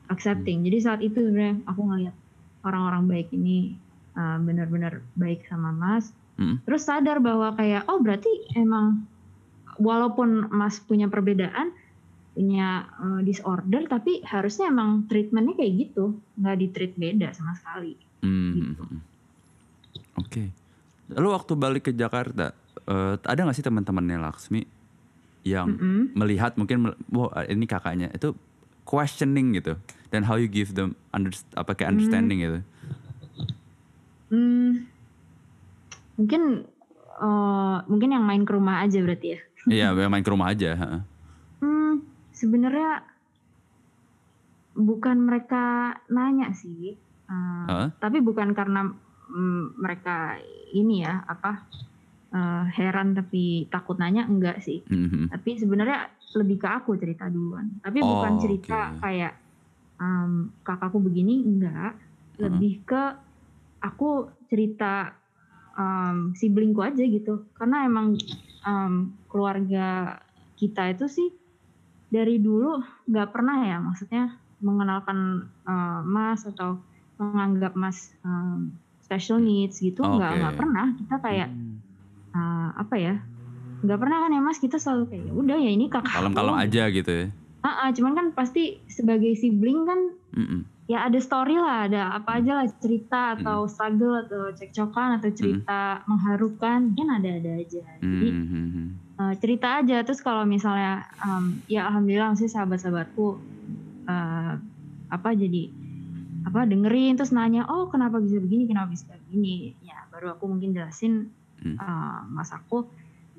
accepting. Jadi saat itu sebenarnya aku ngelihat orang-orang baik ini uh, benar-benar baik sama Mas. Hmm. Terus sadar bahwa kayak oh berarti emang walaupun Mas punya perbedaan, punya uh, disorder, tapi harusnya emang treatmentnya kayak gitu, nggak di treat beda sama sekali. Hmm, Gitu. hmm, hmm. Oke. Lalu waktu balik ke Jakarta, eh, ada nggak sih teman-temannya Laksmi yang Mm-mm. melihat mungkin wah ini kakaknya itu questioning gitu dan how you give them under, apa kayak understanding gitu. Hmm, mungkin uh, mungkin yang main ke rumah aja berarti ya. Iya, yang main ke rumah aja. Hmm, sebenarnya bukan mereka nanya sih, uh, Hah? tapi bukan karena mm, mereka ini ya apa uh, heran tapi takut nanya enggak sih. Mhm. Tapi sebenarnya lebih ke aku cerita duluan. Tapi Oh, bukan cerita oke. kayak um, kakakku begini enggak. Lebih ke aku cerita um, siblingku aja gitu. Karena emang um, keluarga kita itu sih dari dulu nggak pernah ya maksudnya mengenalkan uh, Mas atau menganggap Mas um, special needs gitu nggak Oke. nggak pernah kita kayak Hmm. uh, apa ya nggak pernah kan ya Mas kita selalu kayak "Ya udah ya ini kakak Kalem-kalem aku." aja gitu ya. Ah, ah, cuman kan pasti sebagai sibling kan Mm-mm. ya ada story lah ada apa aja lah cerita atau struggle atau cekcokan atau cerita mengharukan kan ada-ada aja jadi Mhm. eh, cerita aja terus kalau misalnya em, ya alhamdulillah sih sahabat-sahabatku eh, apa jadi apa dengerin terus nanya oh kenapa bisa begini kenapa bisa begini ya baru aku mungkin jelasin Hmm. eh, mas aku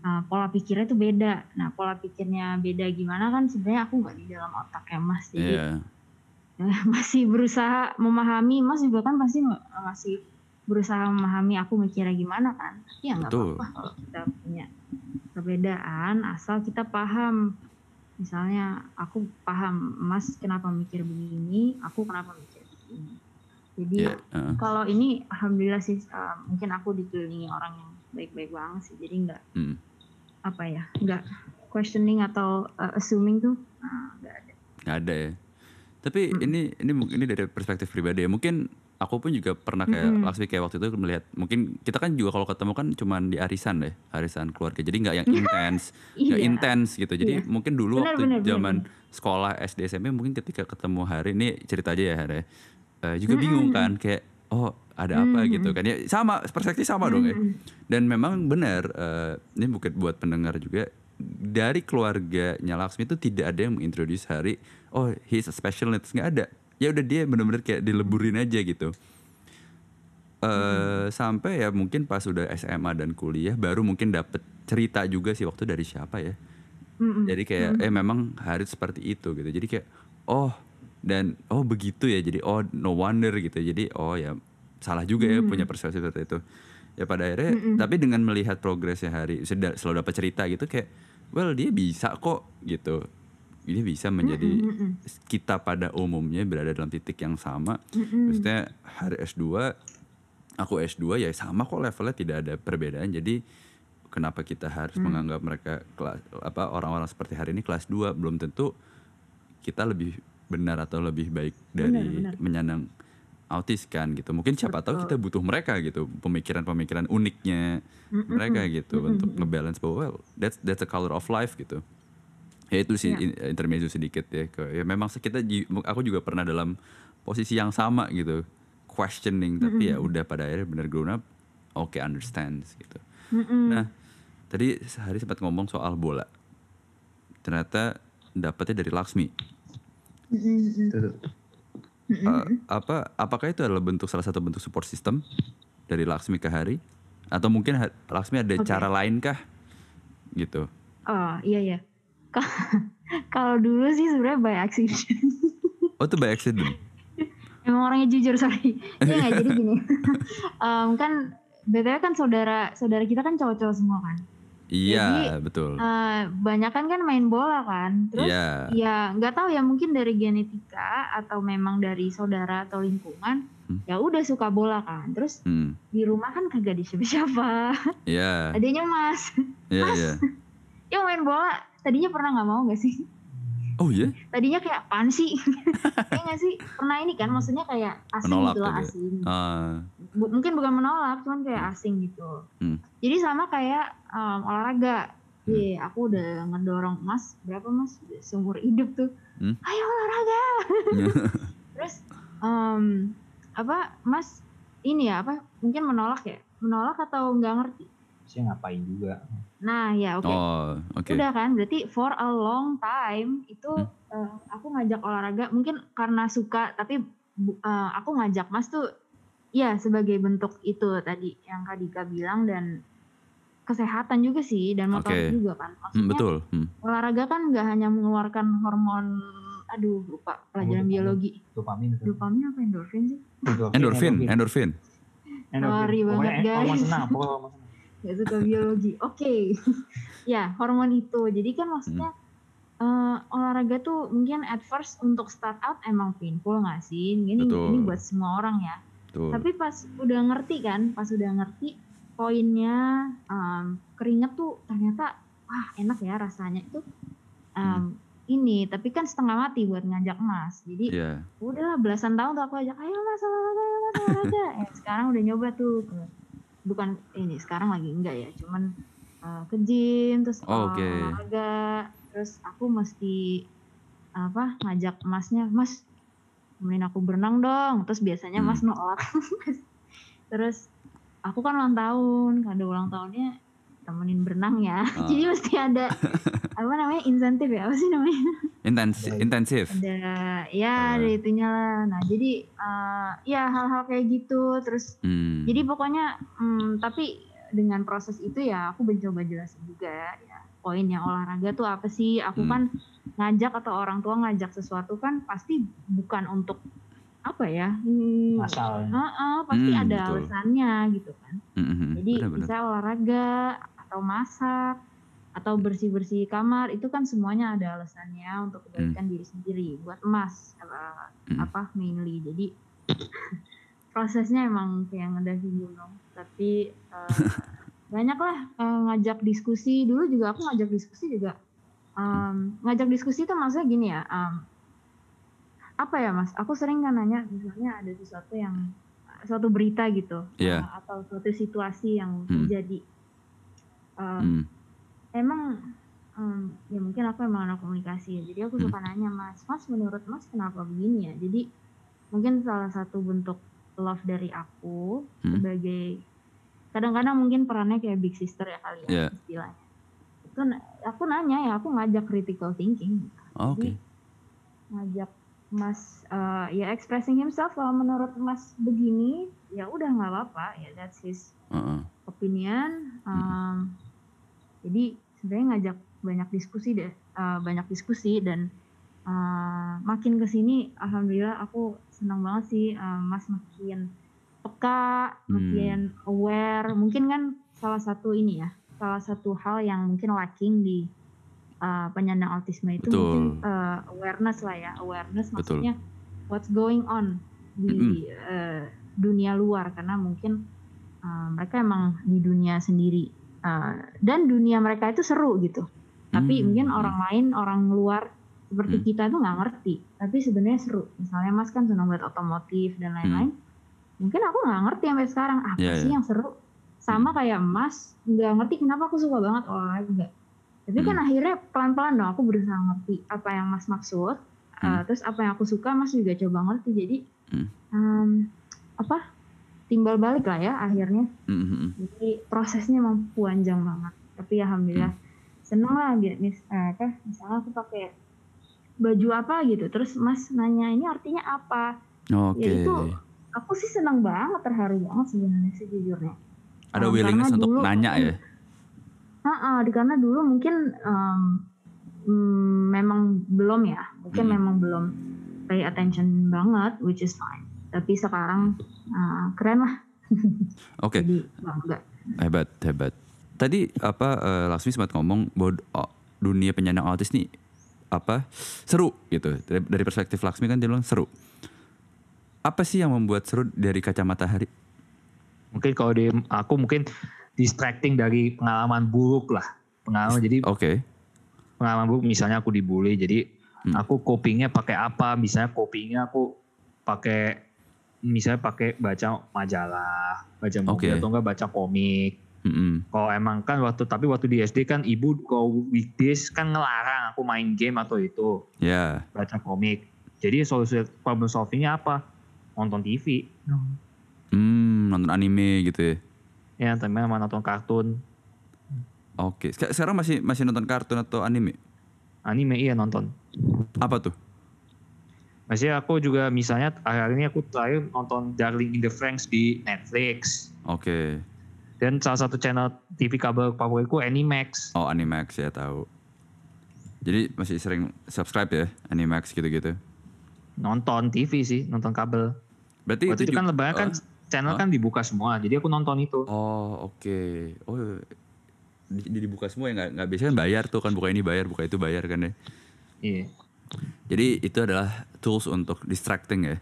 eh, pola pikirnya tuh beda. Nah pola pikirnya beda gimana kan sebenarnya aku nggak di dalam otaknya mas. Jadi Iya. <laughs> masih berusaha memahami. Mas juga kan pasti masih berusaha memahami aku mikirnya gimana kan. Tapi ya nggak apa-apa kalau kita punya perbedaan asal kita paham. Misalnya aku paham mas kenapa mikir begini? Aku kenapa mikir begini? Jadi Iya, heeh. kalau ini alhamdulillah sih uh, mungkin aku dikelilingi orang yang baik-baik banget sih. Jadi nggak Hmm. Apa ya nggak questioning atau uh, assuming tuh uh, nggak ada. Nggak ada ya. Tapi ini ini mungkin ini dari perspektif pribadi ya. Mungkin aku pun juga pernah kayak Mm-mm. Laksmi kayak waktu itu melihat mungkin kita kan juga kalau ketemu kan cuman di arisan deh arisan keluarga. Jadi nggak yang intens <laughs> nggak Iya. intens gitu. Jadi Iya. mungkin dulu Benar, waktu zaman sekolah SD SMP mungkin ketika ketemu hari ini cerita aja ya hari. Eh, juga bingung kan kayak oh ada apa Mm-mm. gitu kan. Ya sama perspektif sama dong ya. Mm-mm. dan memang benar eh, ini bukan buat pendengar juga dari keluarganya Laksmi itu tidak ada yang mengintroduce Hari oh he's a special needs. Nggak ada. Ya udah dia bener-bener kayak dileburin aja gitu. Eh sampai ya mungkin pas udah SMA dan kuliah baru mungkin dapet cerita juga sih waktu dari siapa ya. Mm-mm. jadi kayak eh memang Harit seperti itu gitu. Jadi kayak oh dan oh begitu ya. Jadi oh no wonder gitu. Jadi oh ya salah juga ya punya persepsi seperti itu ya pada akhirnya tapi dengan melihat progresnya Hari sudah selalu dapat cerita gitu kayak well dia bisa kok gitu dia bisa menjadi Mm-mm. kita pada umumnya berada dalam titik yang sama Mm-mm. maksudnya Hari S2 aku S2 ya sama kok levelnya tidak ada perbedaan jadi kenapa kita harus Hmm. menganggap mereka kelas apa orang-orang seperti hari ini kelas 2 belum tentu kita lebih benar atau lebih baik dari Benar, benar. menyandang autis kan gitu mungkin siapa tahu Betul. kita butuh mereka gitu pemikiran-pemikiran uniknya Mm-mm. mereka gitu Mm-mm. untuk ngebalance bahwa well that's that's a color of life gitu ya itu sih in- intermezzo sedikit ya ke ya memang kita aku juga pernah dalam posisi yang sama gitu questioning tapi ya udah pada akhirnya benar grown up oke understands gitu Mm-mm. nah tadi sehari sempat ngomong soal bola ternyata dapetnya dari Laksmi Mm-mm. Eh, apa apakah itu adalah bentuk salah satu bentuk support system dari Laksmi ke Hari atau mungkin Laksmi ada Oke. cara lain kah gitu Oh iya ya. <laughs> Kalau dulu sih sebenarnya by accident. oh itu by accident <laughs> Emang orangnya jujur sorry. Iya nggak jadi gini. <laughs> Em, kan btw kan saudara saudara kita kan cowok-cowok semua kan. Iya Jadi, betul Eh banyak kan kan main bola kan. Terus iya ya nggak tahu ya mungkin dari genetika atau memang dari saudara atau lingkungan. Hmm. Ya udah suka bola kan. Terus hmm di rumah kan kagak ada siapa-siapa. iya <laughs> Adanya Mas. iya iya <laughs> Yang main bola tadinya pernah nggak mau gak sih? Oh iya? Tadinya kayak apaan sih? Kayak <laughs> nggak sih? Pernah ini kan maksudnya kayak asing Menolak gitu lah asing. Ah, Bu- mungkin bukan menolak cuman kayak asing gitu. Hmm. jadi sama kayak um, olahraga. Hmm. Iya, aku udah ngedorong mas berapa mas seumur hidup tuh. Hmm. ayo olahraga! <laughs> Terus um, apa mas ini ya apa mungkin menolak ya? Menolak atau nggak ngerti? Saya ngapain juga. Nah ya oke oh oke Udah kan, berarti for a long time itu Hmm. eh, aku ngajak olahraga mungkin karena suka, tapi eh, aku ngajak Mas tuh ya sebagai bentuk itu tadi yang Kak Dika bilang dan kesehatan juga sih dan motorik Oke. juga kan. Hmm, Maksudnya betul hmm. olahraga kan nggak hanya mengeluarkan hormon aduh lupa pelajaran dopamin. biologi. Dopamin. Dopamin apa endorfin sih? endorfin endorfin Endorfin. Sorry Pokoknya banget, hormon guys. senang. Pokoknya hormon senang. Gak suka biologi. Oke. <laughs> ya, hormon itu. Jadi kan maksudnya eh, olahraga tuh mungkin at first untuk start out emang painful gak sih? Ini Betul. ini buat semua orang ya. tuh Tapi pas udah ngerti kan, pas udah ngerti poinnya em, keringet tuh ternyata wah enak ya rasanya itu. Em, ini tapi kan setengah mati buat ngajak mas jadi Iya. udahlah belasan tahun tuh aku ajak ayo mas olahraga ayo mas olahraga <laughs> eh, sekarang udah nyoba tuh bukan ini sekarang lagi enggak ya cuman eh, ke gym terus Oh, oke. olahraga terus aku mesti apa ngajak masnya mas temenin aku berenang dong terus biasanya mas Hmm. nolak <laughs> terus aku kan ulang tahun kado ulang tahunnya temenin berenang ya Ah. <laughs> jadi mesti ada <laughs> apa namanya insentif ya apa sih namanya Intensif, intensif. ada ya Ah. ada itunya lah nah jadi eh, ya hal-hal kayak gitu terus Hmm. jadi pokoknya hmm, tapi dengan proses itu ya aku mencoba jelasin juga ya poinnya olahraga tuh apa sih aku Hmm. kan ngajak atau orang tua ngajak sesuatu kan pasti bukan untuk apa ya hmm, Asal. Heeh, pasti Hmm, ada betul. alasannya gitu kan Hmm, hmm, hmm. jadi Benar-benar. bisa olahraga atau masak atau bersih-bersih kamar itu kan semuanya ada alasannya untuk kebaikan diri sendiri buat emas apa, Hmm. apa mainly. Jadi <laughs> prosesnya emang kayak ngedaki gunung. Tapi eh, <laughs> banyak lah eh, ngajak diskusi. Dulu juga aku ngajak diskusi juga. em, ngajak diskusi itu maksudnya gini ya. em, apa ya mas? Aku sering kan nanya misalnya ada sesuatu yang suatu berita gitu Iya. eh, atau suatu situasi yang Hmm. Eh, Hmm. emang em, ya mungkin aku emang anak komunikasi ya jadi aku Hmm. suka nanya mas mas menurut mas kenapa begini ya jadi mungkin salah satu bentuk love dari aku Hmm. sebagai kadang-kadang mungkin perannya kayak big sister ya kali ya Iya. istilahnya itu aku nanya ya aku ngajak critical thinking Oh, Oke. Jadi, ngajak mas eh, ya expressing himself kalau menurut mas begini ya udah nggak apa-apa ya that's his Heeh. opinion. um, Jadi sebenarnya ngajak banyak diskusi deh, uh, banyak diskusi dan uh, makin ke sini, alhamdulillah aku senang banget sih, uh, Mas makin peka, Hmm. makin aware. Mungkin kan salah satu ini ya, salah satu hal yang mungkin lacking di uh, penyandang autisme itu Betul. mungkin uh, awareness lah ya, awareness Betul. maksudnya what's going on di uh, dunia luar karena mungkin uh, mereka emang di dunia sendiri Uh, dan dunia mereka itu seru gitu tapi Hmm. mungkin orang lain orang luar seperti Hmm. kita tuh nggak ngerti tapi sebenarnya seru misalnya mas kan senang buat otomotif dan lain-lain mungkin aku nggak ngerti sampai sekarang apa Hmm. Iya, sih iya. yang seru sama kayak mas nggak ngerti kenapa aku suka banget olahraga tapi kan Hmm. akhirnya pelan-pelan dong aku berusaha ngerti apa yang mas maksud uh, Hmm. terus apa yang aku suka mas juga coba ngerti jadi Hmm. um, apa timbal balik lah ya akhirnya. Hmm, hmm, hmm. jadi prosesnya emang panjang banget. Tapi alhamdulillah seneng lah dia mis eh, apa misalnya aku pakai baju apa gitu. Terus mas nanya ini artinya apa? Oke. Ya, itu aku sih seneng banget terharu banget sebenarnya sejujurnya Ada Um, willingness untuk dulu nanya ya. Heeh, di- karena dulu mungkin em, mm, memang belum ya. Mungkin Hmm. memang belum pay attention banget which is fine tapi sekarang eh, keren lah <laughs> Oke, jadi bangga hebat, hebat. Tadi apa eh, Laksmi sempat ngomong bahwa oh, dunia penyandang autis nih apa seru gitu. Dari, dari perspektif Laksmi kan dia bilang seru. Apa sih yang membuat seru dari kacamata hari? Mungkin kalau di aku mungkin distracting dari pengalaman buruk lah. Pengalaman jadi Oke. pengalaman buruk misalnya aku dibully jadi Hmm. aku copingnya pakai apa misalnya copingnya aku pakai misalnya pakai baca majalah baca buku Oke. atau enggak baca komik Mm-mm. kalau emang kan waktu tapi waktu di SD kan ibu kalau weekdays kan ngelarang aku main game atau itu Ya. baca komik jadi solusi problem solvingnya apa nonton TV Hmm, nonton anime gitu ya. ya temen sama nonton kartun Oke. Sek- Sekarang masih masih nonton kartun atau anime? anime iya nonton Apa tuh? Maksudnya aku juga misalnya akhir ini aku terakhir nonton Darling in the Franxx di Netflix. Oke. Dan salah satu channel TV kabel favoritku Animax. Oh, Animax ya tahu. Jadi masih sering subscribe ya Animax gitu-gitu. Nonton TV sih, nonton kabel. Berarti Waktu itu kan lebaran kan Oh. channel Hah? kan dibuka semua. Jadi aku nonton itu. Oh oke. Oh di, di- dibuka semua ya nggak nggak biasanya kan bayar tuh kan buka ini bayar buka itu bayar kan ya. Iya. Jadi itu adalah tools untuk distracting ya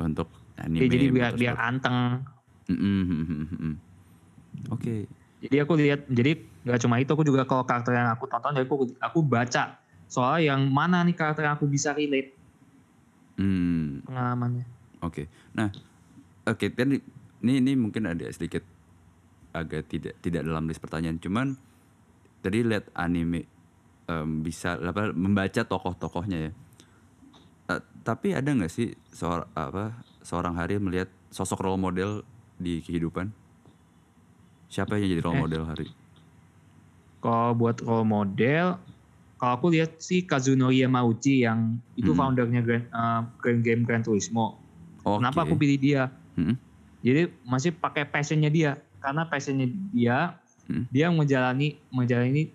untuk anime. Oke, jadi biar motorsport. biar anteng. Oke. Jadi aku lihat jadi gak cuma itu aku juga kalau karakter yang aku tonton jadi aku aku baca soal yang mana nih karakter yang aku bisa relate Hmm, pengalamannya. oke. Nah, oke, kan ini ini mungkin ada sedikit agak tidak tidak dalam list pertanyaan. Cuman tadi lihat anime em, bisa apa membaca tokoh-tokohnya ya. Eh, tapi ada nggak sih seorang apa seorang hari melihat sosok role model di kehidupan? Siapa yang jadi role Eh. model hari? Kalau buat role model, kalau aku lihat sih Kazunori Yamauchi yang itu Hmm. foundernya Grand, eh, Grand Game Gran Turismo. Oke. Kenapa aku pilih dia? Hmm. Jadi masih pakai passionnya dia, karena passionnya dia, Hmm. dia menjalani menjalani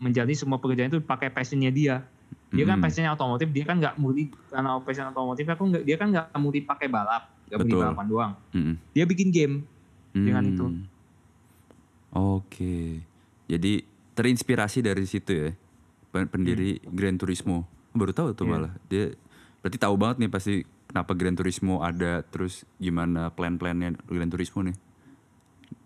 menjalani semua pekerjaan itu pakai passionnya dia. Dia kan Hmm. passionnya otomotif, dia kan nggak murni karena passion otomotif, aku nggak dia kan nggak murni pakai balap, nggak murni balapan doang. Hmm. Dia bikin game. dengan itu. Hmm. Oke. Jadi terinspirasi dari situ ya. pen- Pendiri Gran Turismo. Baru tahu tuh Hmm. Iya. malah. Dia berarti tahu banget nih pasti kenapa Gran Turismo ada terus gimana plan-plannya Gran Turismo nih.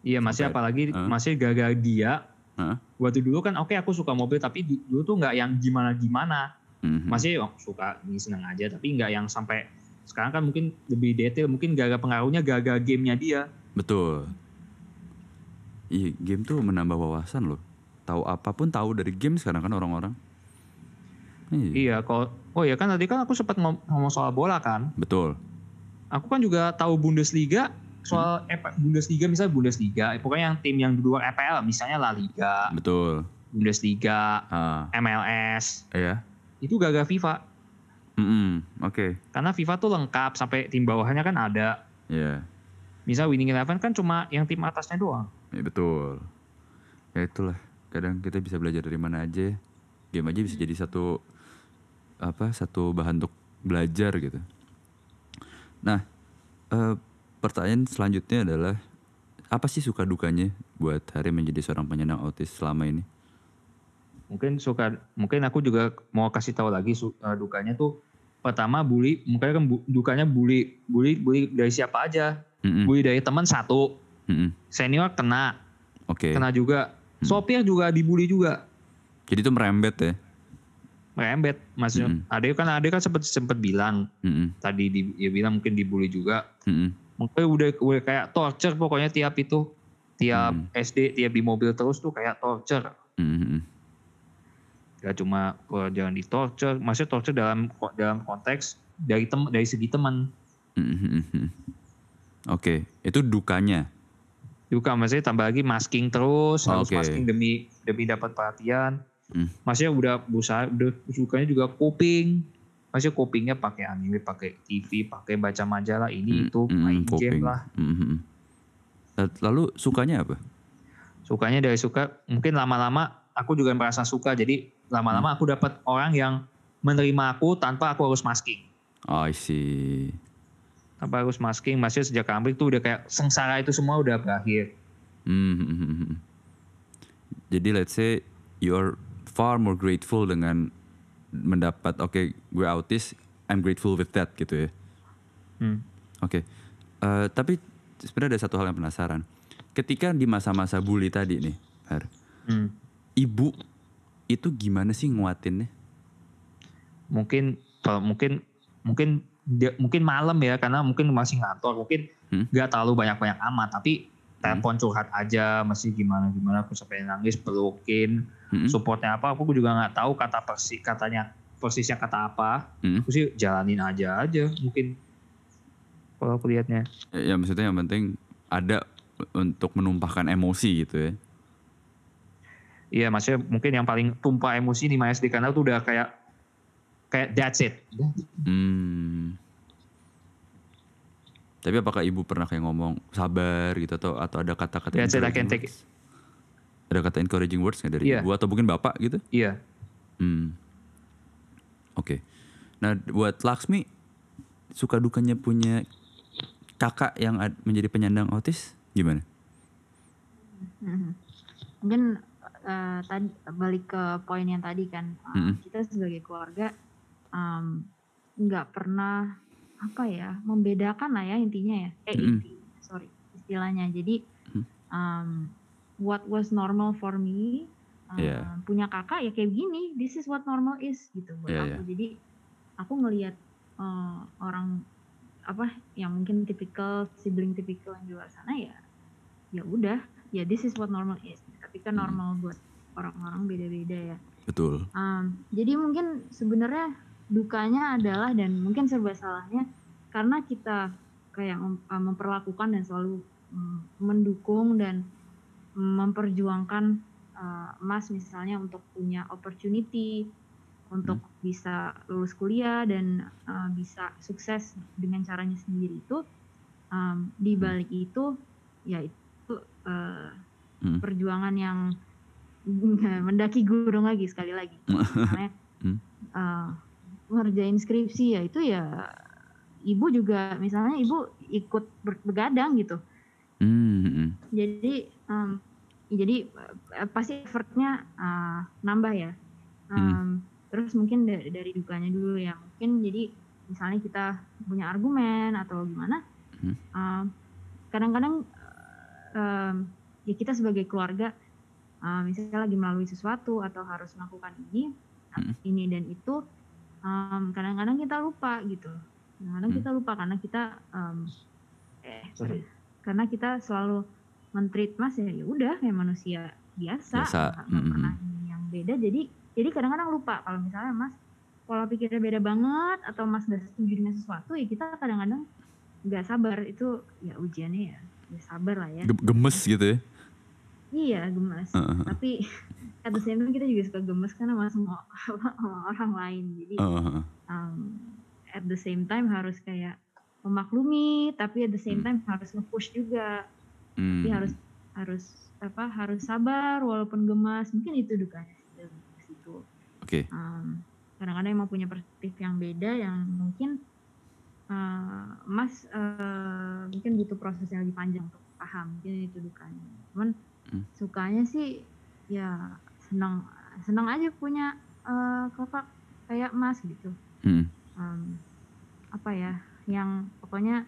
Iya masih apalagi Hah? masih gagal dia. Hah? Waktu dulu kan oke aku suka mobil tapi dulu tuh nggak yang gimana gimana. Mhm. Masih oh, suka ini seneng aja tapi nggak yang sampai sekarang kan mungkin lebih detail mungkin gagal pengaruhnya gagal gamenya dia. Betul. Iya, game tuh menambah wawasan loh. Tahu apa pun tahu dari game sekarang kan orang-orang. Iya, Iya, kalau oh ya kan tadi kan aku sempat ngom- ngomong soal bola kan. betul. Aku kan juga tahu Bundesliga soal Hmm. Bundesliga misalnya Bundesliga, eh, pokoknya yang tim yang di luar EPL misalnya La Liga, Betul. Bundesliga, Ah, MLS, ya. itu gagal FIFA. Mm-mm, Oke. Karena FIFA tuh lengkap sampai tim bawahnya kan ada. Ya. Misal Winning Eleven kan cuma yang tim atasnya doang. Ya betul. Ya itulah. Kadang kita bisa belajar dari mana aja. Game aja bisa jadi satu apa satu bahan untuk belajar gitu. Nah, eh, pertanyaan selanjutnya adalah apa sih suka dukanya buat Hari menjadi seorang penyandang autis selama ini? Mungkin suka mungkin aku juga mau kasih tahu lagi su- eh, dukanya tuh pertama bully, mungkin kan bu- dukanya bully, bully bully dari siapa aja. Mm-mm, Bully dari teman satu, mm-mm. senior kena, Oke. kena juga. Hmm. Sopir juga dibully juga. Jadi itu merembet ya. merembet maksudnya Mm-mm. Ade kan Ade kan sempat sempat bilang Mm-mm, tadi di, dia bilang mungkin dibully juga mm-mm, mungkin udah udah kayak torture pokoknya tiap itu tiap Mm. SD tiap di mobil terus tuh kayak torture mm-mm, gak cuma jangan di torture maksudnya torture dalam dalam konteks dari tem dari segi teman mm-mm, mm-mm. Oke, itu dukanya. juga maksudnya tambah lagi masking terus harus Oke. masking demi demi dapat perhatian Hmm. maksudnya udah berusaha udah sukanya juga kuping maksudnya kupingnya pakai anime pakai TV pakai baca majalah ini Mm, itu mm, main coping. game lah Mm, mm, mm. Lalu sukanya apa? sukanya dari suka mungkin lama-lama aku juga merasa suka jadi lama-lama Hmm. aku dapat orang yang menerima aku tanpa aku harus masking Oh, I see. tanpa harus masking maksudnya sejak Amrik tuh udah kayak sengsara itu semua udah berakhir Hmm, hmm, hmm, hmm. Jadi let's say you're far more grateful dengan mendapat oke gue autis, I'm grateful with that gitu ya. Hmm. Oke. Eh, tapi sebenarnya ada satu hal yang penasaran. Ketika di masa-masa bully tadi nih, Har, Hmm. ibu itu gimana sih nguatinnya? mungkin kalau mungkin mungkin dia, mungkin malam ya karena mungkin masih ngantor mungkin Hmm. nggak terlalu banyak banyak amat tapi telepon curhat aja masih gimana gimana aku sampai nangis pelukin Hmm, supportnya apa aku juga nggak tahu kata persis katanya persisnya kata apa hmm. aku sih jalanin aja aja mungkin kalau aku lihatnya Ya maksudnya yang penting ada untuk menumpahkan emosi gitu ya. iya maksudnya mungkin yang paling tumpah emosi di MSD karena tuh udah kayak kayak that's it Hmm. Tapi apakah ibu pernah kayak ngomong sabar gitu atau atau ada kata-kata That's it, I can take words? Ada kata encouraging words nggak dari Iya. ibu atau mungkin bapak gitu? iya Hmm. Oke. Nah, buat Laksmi suka dukanya punya kakak yang ad- menjadi penyandang autis gimana? Mhm. Mungkin eh, tadi balik ke poin yang tadi kan eh, Mhm. kita sebagai keluarga em, nggak pernah apa ya membedakan lah ya intinya ya eh Mhm. inti sorry istilahnya jadi Mhm. em, what was normal for me uh, Iya. punya kakak ya kayak gini this is what normal is gitu buat Iya, aku jadi aku ngelihat uh, orang apa yang mungkin tipikal sibling tipikal yang di luar sana ya ya udah ya this is what normal is tapi kan Hmm. normal buat orang-orang beda-beda ya Betul. Um, jadi mungkin sebenarnya dukanya adalah dan mungkin serba salahnya karena kita kayak uh, memperlakukan dan selalu mm, mendukung dan memperjuangkan uh, Mas misalnya untuk punya opportunity untuk bisa lulus kuliah dan uh, bisa sukses dengan caranya sendiri itu um, di balik itu ya itu uh, Hmm. perjuangan yang <laughs> mendaki gunung lagi sekali lagi <laughs> misalnya Hmm. uh, ngerjain skripsi ya itu ya ibu juga misalnya ibu ikut begadang gitu Hmm, hmm, jadi um, jadi uh, pasti effortnya uh, nambah ya Um, terus mungkin dari, dari dukanya dulu ya mungkin jadi misalnya kita punya argumen atau gimana Hmm. um, kadang-kadang um, ya kita sebagai keluarga uh, misalnya lagi melalui sesuatu atau harus melakukan ini Hmm. ini dan itu um, kadang-kadang kita lupa gitu kadang-kadang Hmm. kita lupa karena kita um, eh Sorry. Karena kita selalu mentreat mas ya ya udah kayak manusia biasa Biasa, pernah ini yang beda. Jadi jadi kadang-kadang lupa kalau misalnya mas pola pikirnya beda banget atau mas nggak setuju dengan sesuatu ya kita kadang-kadang nggak sabar. Itu ya ujiannya ya, ya sabar lah ya. Ge- Gemes gitu ya. iya gemes. Heeh. tapi at the same time kita juga suka gemes karena mas mau <laughs> sama orang lain. Jadi Heeh. um, at the same time harus kayak memaklumi tapi at the same time harus nge-push juga Hmm. tapi harus harus apa harus sabar walaupun gemas mungkin itu dukanya dari situ Oke. Um, kadang-kadang emang punya perspektif yang beda yang mungkin uh, mas uh, mungkin butuh proses yang lebih panjang untuk paham mungkin itu dukanya cuman Hmm. sukanya sih ya senang senang aja punya uh, kakak kayak mas gitu Hmm. um, apa ya yang pokoknya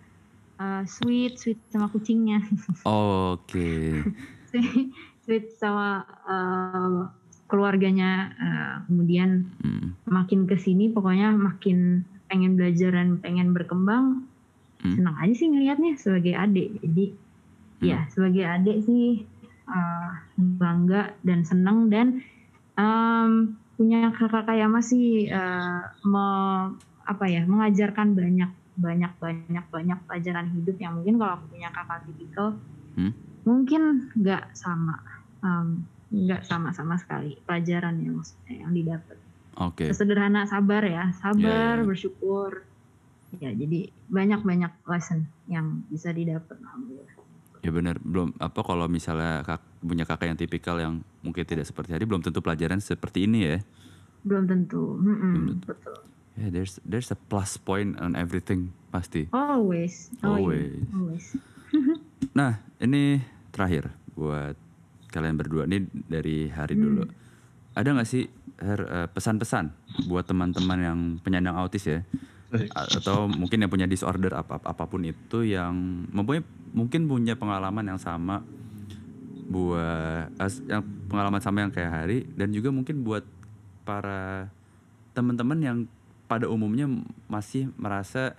uh, sweet sweet sama kucingnya <laughs> Oke. sweet, sweet sama uh, keluarganya uh, kemudian Hmm. makin ke sini pokoknya makin pengen belajar dan pengen berkembang Hmm. senang aja sih ngelihatnya sebagai adik jadi ya sebagai adik sih uh, bangga dan senang dan um, punya kakak kayak masih uh, me- apa ya mengajarkan banyak banyak banyak banyak pelajaran hidup yang mungkin kalau aku punya kakak tipikal Hmm. mungkin nggak sama um, nggak sama sama sekali pelajaran yang yang didapat Oke. sederhana sabar ya sabar Ya, ya. bersyukur ya jadi banyak banyak lesson yang bisa didapat alhamdulillah Ya benar, belum apa kalau misalnya kak, punya kakak yang tipikal yang mungkin tidak seperti Hari belum tentu pelajaran seperti ini ya. belum tentu Mm-mm, Belum betul Ya there's there's a plus point on everything pasti. always Always. always <laughs> Nah, ini terakhir buat kalian berdua nih dari Hari dulu. Ada nggak sih Her, eh, pesan-pesan buat teman-teman yang penyandang autis ya? A- atau mungkin yang punya disorder apa apa pun itu yang mempunyai mungkin punya pengalaman yang sama buat as- yang pengalaman sama yang kayak hari dan juga mungkin buat para teman-teman yang pada umumnya masih merasa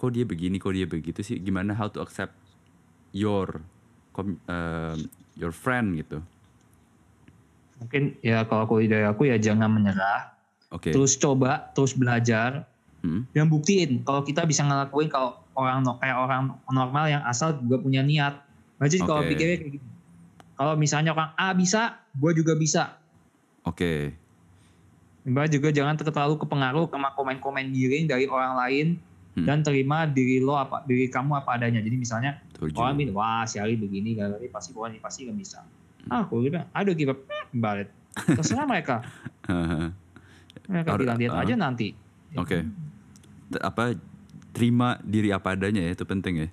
kok dia begini kok dia begitu sih? Gimana how to accept your um, your friend gitu. Mungkin ya kalau aku dari aku ya jangan menyerah, oke. Terus coba, terus belajar, Hmm, dan buktiin kalau kita bisa ngelakuin kalau orang kayak orang normal yang asal juga punya niat. Nah, jadi kalau pikirnya kayak gitu. Kalau misalnya orang A bisa, gue juga bisa. oke Mbak juga jangan terlalu kepengaruh sama komen-komen miring dari orang lain Hmm. dan terima diri lo apa diri kamu apa adanya. Jadi misalnya setuju orang bilang wah si Ali begini kali pasti orang ini pasti gak bisa. Ah, aku bilang aduh kita balik. Terserah mereka. <laughs> Mereka bilang lihat ah. aja nanti. Oke. T- apa terima diri apa adanya ya itu penting ya.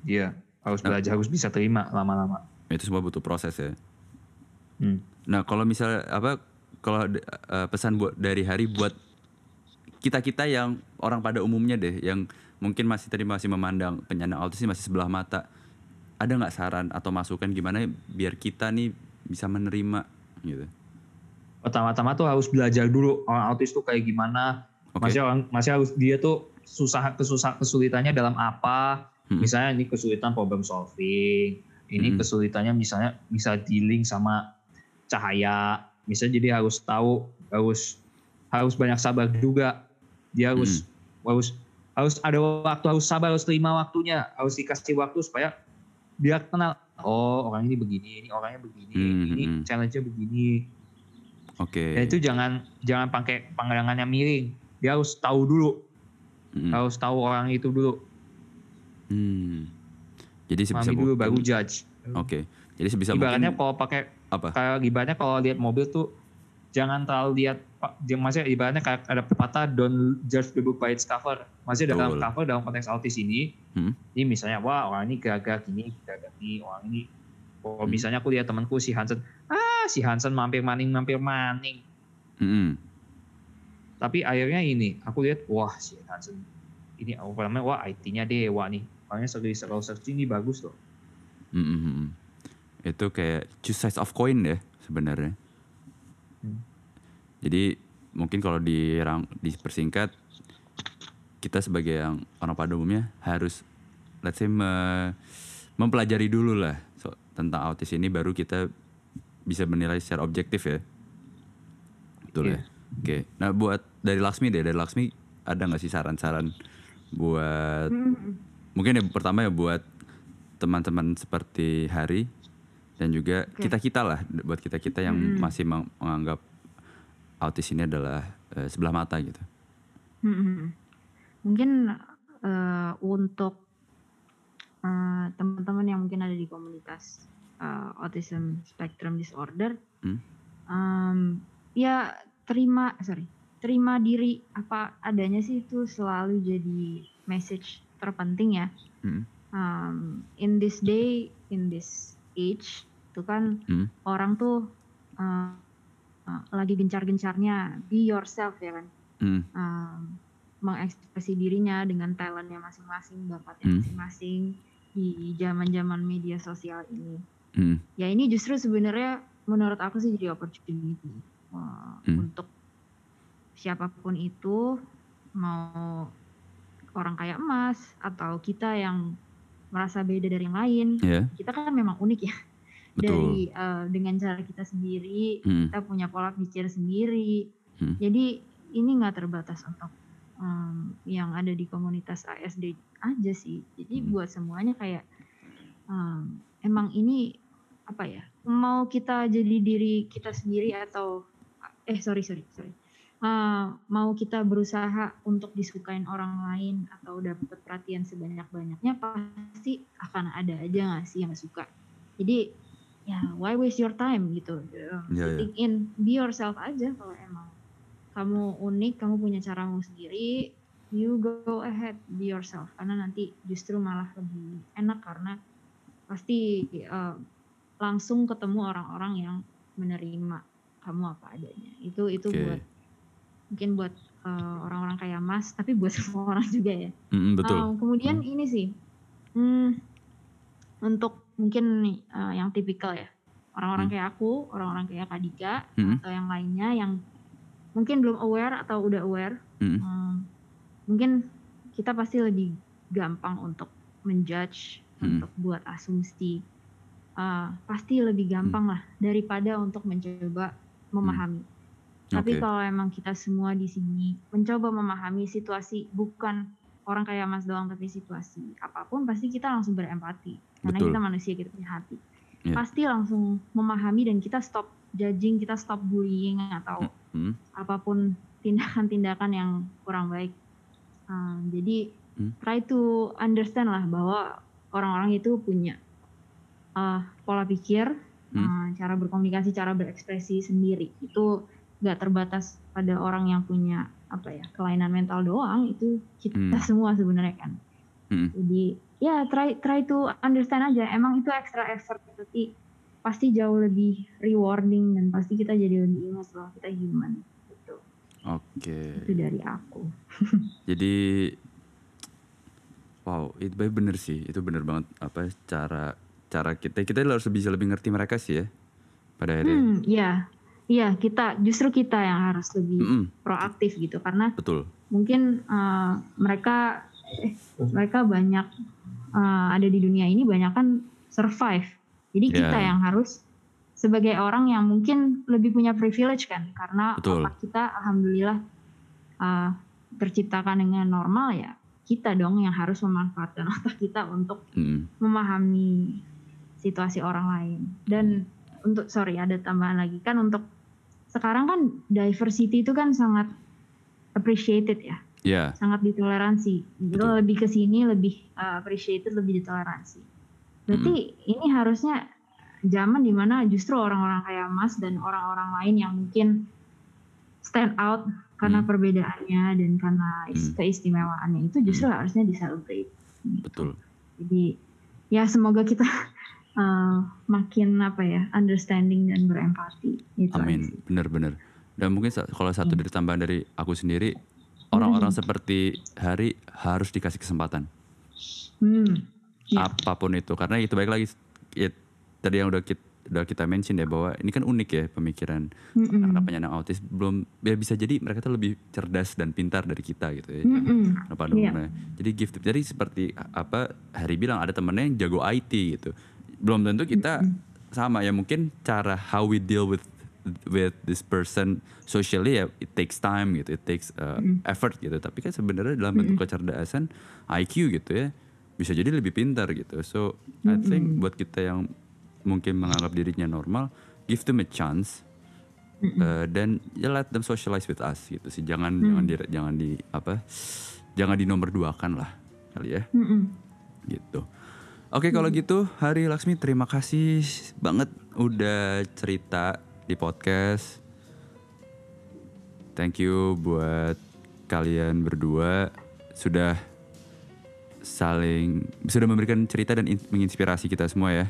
Iya, harus belajar, harus bisa terima lama-lama. Itu semua butuh proses ya. Hmm. Nah kalau misalnya apa kalau eh, pesan buat dari hari buat kita kita yang orang pada umumnya deh yang mungkin masih tadi masih memandang penyandang autis ini masih sebelah mata ada nggak saran atau masukan gimana biar kita nih bisa menerima gitu. Pertama-tama tuh harus belajar dulu orang autis tuh kayak gimana. Oke. Masih orang masih harus dia tuh susah kesusah kesulitannya dalam apa? Hmm. Misalnya ini kesulitan problem solving, ini Hmm. kesulitannya misalnya bisa dealing sama cahaya. Misalnya jadi harus tahu harus harus banyak sabar juga. Dia harus harus harus ada waktu harus sabar harus terima waktunya harus dikasih waktu supaya dia kenal oh orang ini begini ini orangnya begini Hmm, ini hmm. challenge-nya begini Oke. Ya itu jangan jangan pakai pandangannya miring. Dia harus tahu dulu, Mm. harus tahu orang itu dulu, Hmm. Jadi sebisa dulu baru judge. Oke. Jadi sebisa ibaratnya mungkin kalau pakai apa? kayak ibaratnya kalau lihat mobil tuh jangan terlalu lihat pak masih ibaratnya kayak ada pepatah don't judge the book by its cover. Masih dalam Betul. cover dalam konteks autis ini, Hmm. ini misalnya wah orang ini gagah gini, gagah ini, orang ini kalau Hmm. misalnya aku lihat temanku si Hansen, ah si Hansen mampir maning mampir maning. Mm-mm. Tapi akhirnya ini, aku lihat, wah si Hansen ini apa namanya, wah IT-nya dewa nih. Makanya sekali kalau searching ini bagus loh. Mm-mm. Itu kayak two sides of coin ya sebenarnya. Hmm. Jadi mungkin kalau dirang dipersingkat kita sebagai yang orang pada umumnya harus let's say me- mempelajari dulu lah so- tentang autis ini baru kita bisa menilai secara objektif ya. Betul ya. Iya. Oke. Nah buat dari Laksmi deh, dari Laksmi ada nggak sih saran-saran buat Mm-mm. mungkin ya pertama ya buat teman-teman seperti Hari dan juga kita kita lah buat kita kita yang Mm-mm. masih meng- menganggap autis ini adalah eh, sebelah mata gitu. Mm-mm. Mungkin eh, untuk eh, teman-teman yang mungkin ada di komunitas eh, autism spectrum disorder, Hmm. em, ya terima sorry terima diri apa adanya sih itu selalu jadi message terpenting ya. Hmm. Um, in this day, in this age, itu kan Hmm. orang tuh eh, eh, lagi gencar-gencarnya be yourself ya kan Hmm. um, mengekspresi dirinya dengan talentnya masing-masing, bakatnya Hmm. masing-masing di zaman-zaman media sosial ini. Hmm. Ya ini justru sebenarnya menurut aku sih jadi opportunity uh, Hmm. untuk siapa pun itu mau orang kayak emas atau kita yang merasa beda dari yang lain. Ya, Kita kan memang unik ya betul. dari uh, dengan cara kita sendiri Hmm. kita punya pola pikir sendiri. Hmm. Jadi ini nggak terbatas untuk um, yang ada di komunitas ASD aja sih. Jadi Hmm. buat semuanya kayak um, emang ini apa ya? Mau kita jadi diri kita sendiri atau eh sorry sorry sorry. Uh, mau kita berusaha untuk disukain orang lain atau dapat perhatian sebanyak-banyaknya pasti akan ada aja nggak sih yang suka. Jadi ya why waste your time gitu Ya, ya. sitting in be yourself aja kalau emang kamu unik kamu punya caramu sendiri you go ahead be yourself karena nanti justru malah lebih enak karena pasti uh, langsung ketemu orang-orang yang menerima kamu apa adanya itu itu Oke. buat mungkin buat uh, orang-orang kayak Mas tapi buat <laughs> semua orang juga ya Mm-mm, betul. Um, kemudian ini sih, hmm, untuk mungkin nih, uh, yang tipikal ya, orang-orang Hmm. kayak aku, orang-orang kayak Kak Dika, Hmm. atau yang lainnya yang mungkin belum aware atau udah aware, Mm. hmm, mungkin kita pasti lebih gampang untuk menjudge, Hmm. untuk buat asumsi, Uh, pasti lebih gampang lah daripada untuk mencoba memahami. Tapi Oke. kalau emang kita semua di sini mencoba memahami situasi bukan orang kayak Mas doang tapi situasi apa pun pasti kita langsung berempati karena Betul. kita manusia kita punya hati. Iya. Pasti langsung memahami dan kita stop judging, kita stop bullying atau Mm. apa pun tindakan-tindakan yang kurang baik. Um, jadi Hmm. try to understand lah bahwa orang-orang itu punya uh, pola pikir, Hmm. uh, cara berkomunikasi, cara berekspresi sendiri. Itu nggak terbatas pada orang yang punya apa ya kelainan mental doang. Itu kita Hmm. semua sebenarnya kan. Mm. Jadi ya try try to understand aja. Emang itu extra effort tapi pasti jauh lebih rewarding dan pasti kita jadi lebih ingat bahwa kita human. Gitu. Oke. Itu dari aku. <laughs> Jadi wow, itu bener sih. Itu bener banget apa cara cara kita kita harus bisa lebih ngerti mereka sih ya. pada akhirnya. Hmm, iya. Iya, kita justru kita yang harus lebih Mm-mm, proaktif gitu karena betul. mungkin eh, mereka mereka banyak eh, ada di dunia ini banyak kan survive. Jadi Ya. kita yang harus sebagai orang yang mungkin lebih punya privilege kan karena Betul. otak kita alhamdulillah eh, terciptakan dengan normal ya. Kita dong yang harus memanfaatkan <laughs> otak kita untuk Mm-mm. memahami situasi orang lain. Dan untuk sorry ada tambahan lagi kan untuk sekarang kan diversity itu kan sangat appreciated ya, Ya, sangat ditoleransi. Betul. Lebih ke sini lebih uh, appreciated, lebih ditoleransi. Berarti ini harusnya zaman di mana justru orang-orang kayak Mas dan orang-orang lain yang mungkin stand out karena Hmm. perbedaannya dan karena Hmm. keistimewaannya itu justru harusnya diselebrate. betul. Jadi ya semoga kita <laughs> uh, makin apa ya understanding dan berempati. Itu Amin, benar-benar. Dan mungkin sa- kalau satu Hmm. dari tambahan dari aku sendiri, orang-orang seperti Hari harus dikasih kesempatan. Hmm. Ya. apa pun itu karena itu baik lagi ya, tadi yang udah kita udah kita mention ya bahwa ini kan unik ya pemikiran Mm-mm. anak-anak penyandang autis belum ya bisa jadi mereka tuh lebih cerdas dan pintar dari kita gitu ya apa Iya. namanya jadi gift jadi seperti apa Hari bilang ada temennya yang jago IT gitu belum tentu kita sama ya mungkin cara how we deal with with this person socially ya it takes time gitu it takes uh, effort gitu. Tapi kan sebenarnya dalam bentuk kecerdasan IQ gitu ya bisa jadi lebih pintar gitu. So I think buat kita yang mungkin menganggap dirinya normal give them a chance Uh, dan ya let them socialize with us gitu sih. Jangan jangan di jangan di apa jangan di nomor dua kan lah kali ya. Mm-mm. gitu. Oke kalau gitu Hari Laksmi terima kasih banget udah cerita di podcast thank you buat kalian berdua sudah saling sudah memberikan cerita dan in- menginspirasi kita semua ya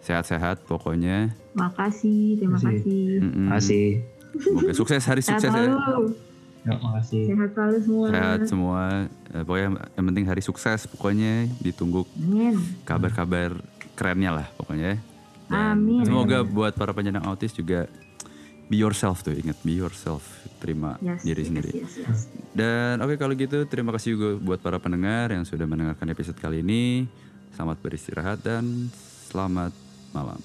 sehat-sehat pokoknya Makasih, terima Makasih. kasih. Mm-mm. Makasih. Semoga sukses hari Sehat sukses ya. selalu, Ya, makasih. sehat selalu semua. Sehat semua. Eh, pokoknya yang penting hari sukses pokoknya ditunggu Amin. kabar-kabar kerennya lah pokoknya. Dan Amin. Semoga buat para penyandang autis juga be yourself tuh ingat be yourself terima Yes, diri yes, sendiri. yes, yes. Dan oke kalau gitu terima kasih juga buat para pendengar yang sudah mendengarkan episode kali ini. Selamat beristirahat dan selamat malam.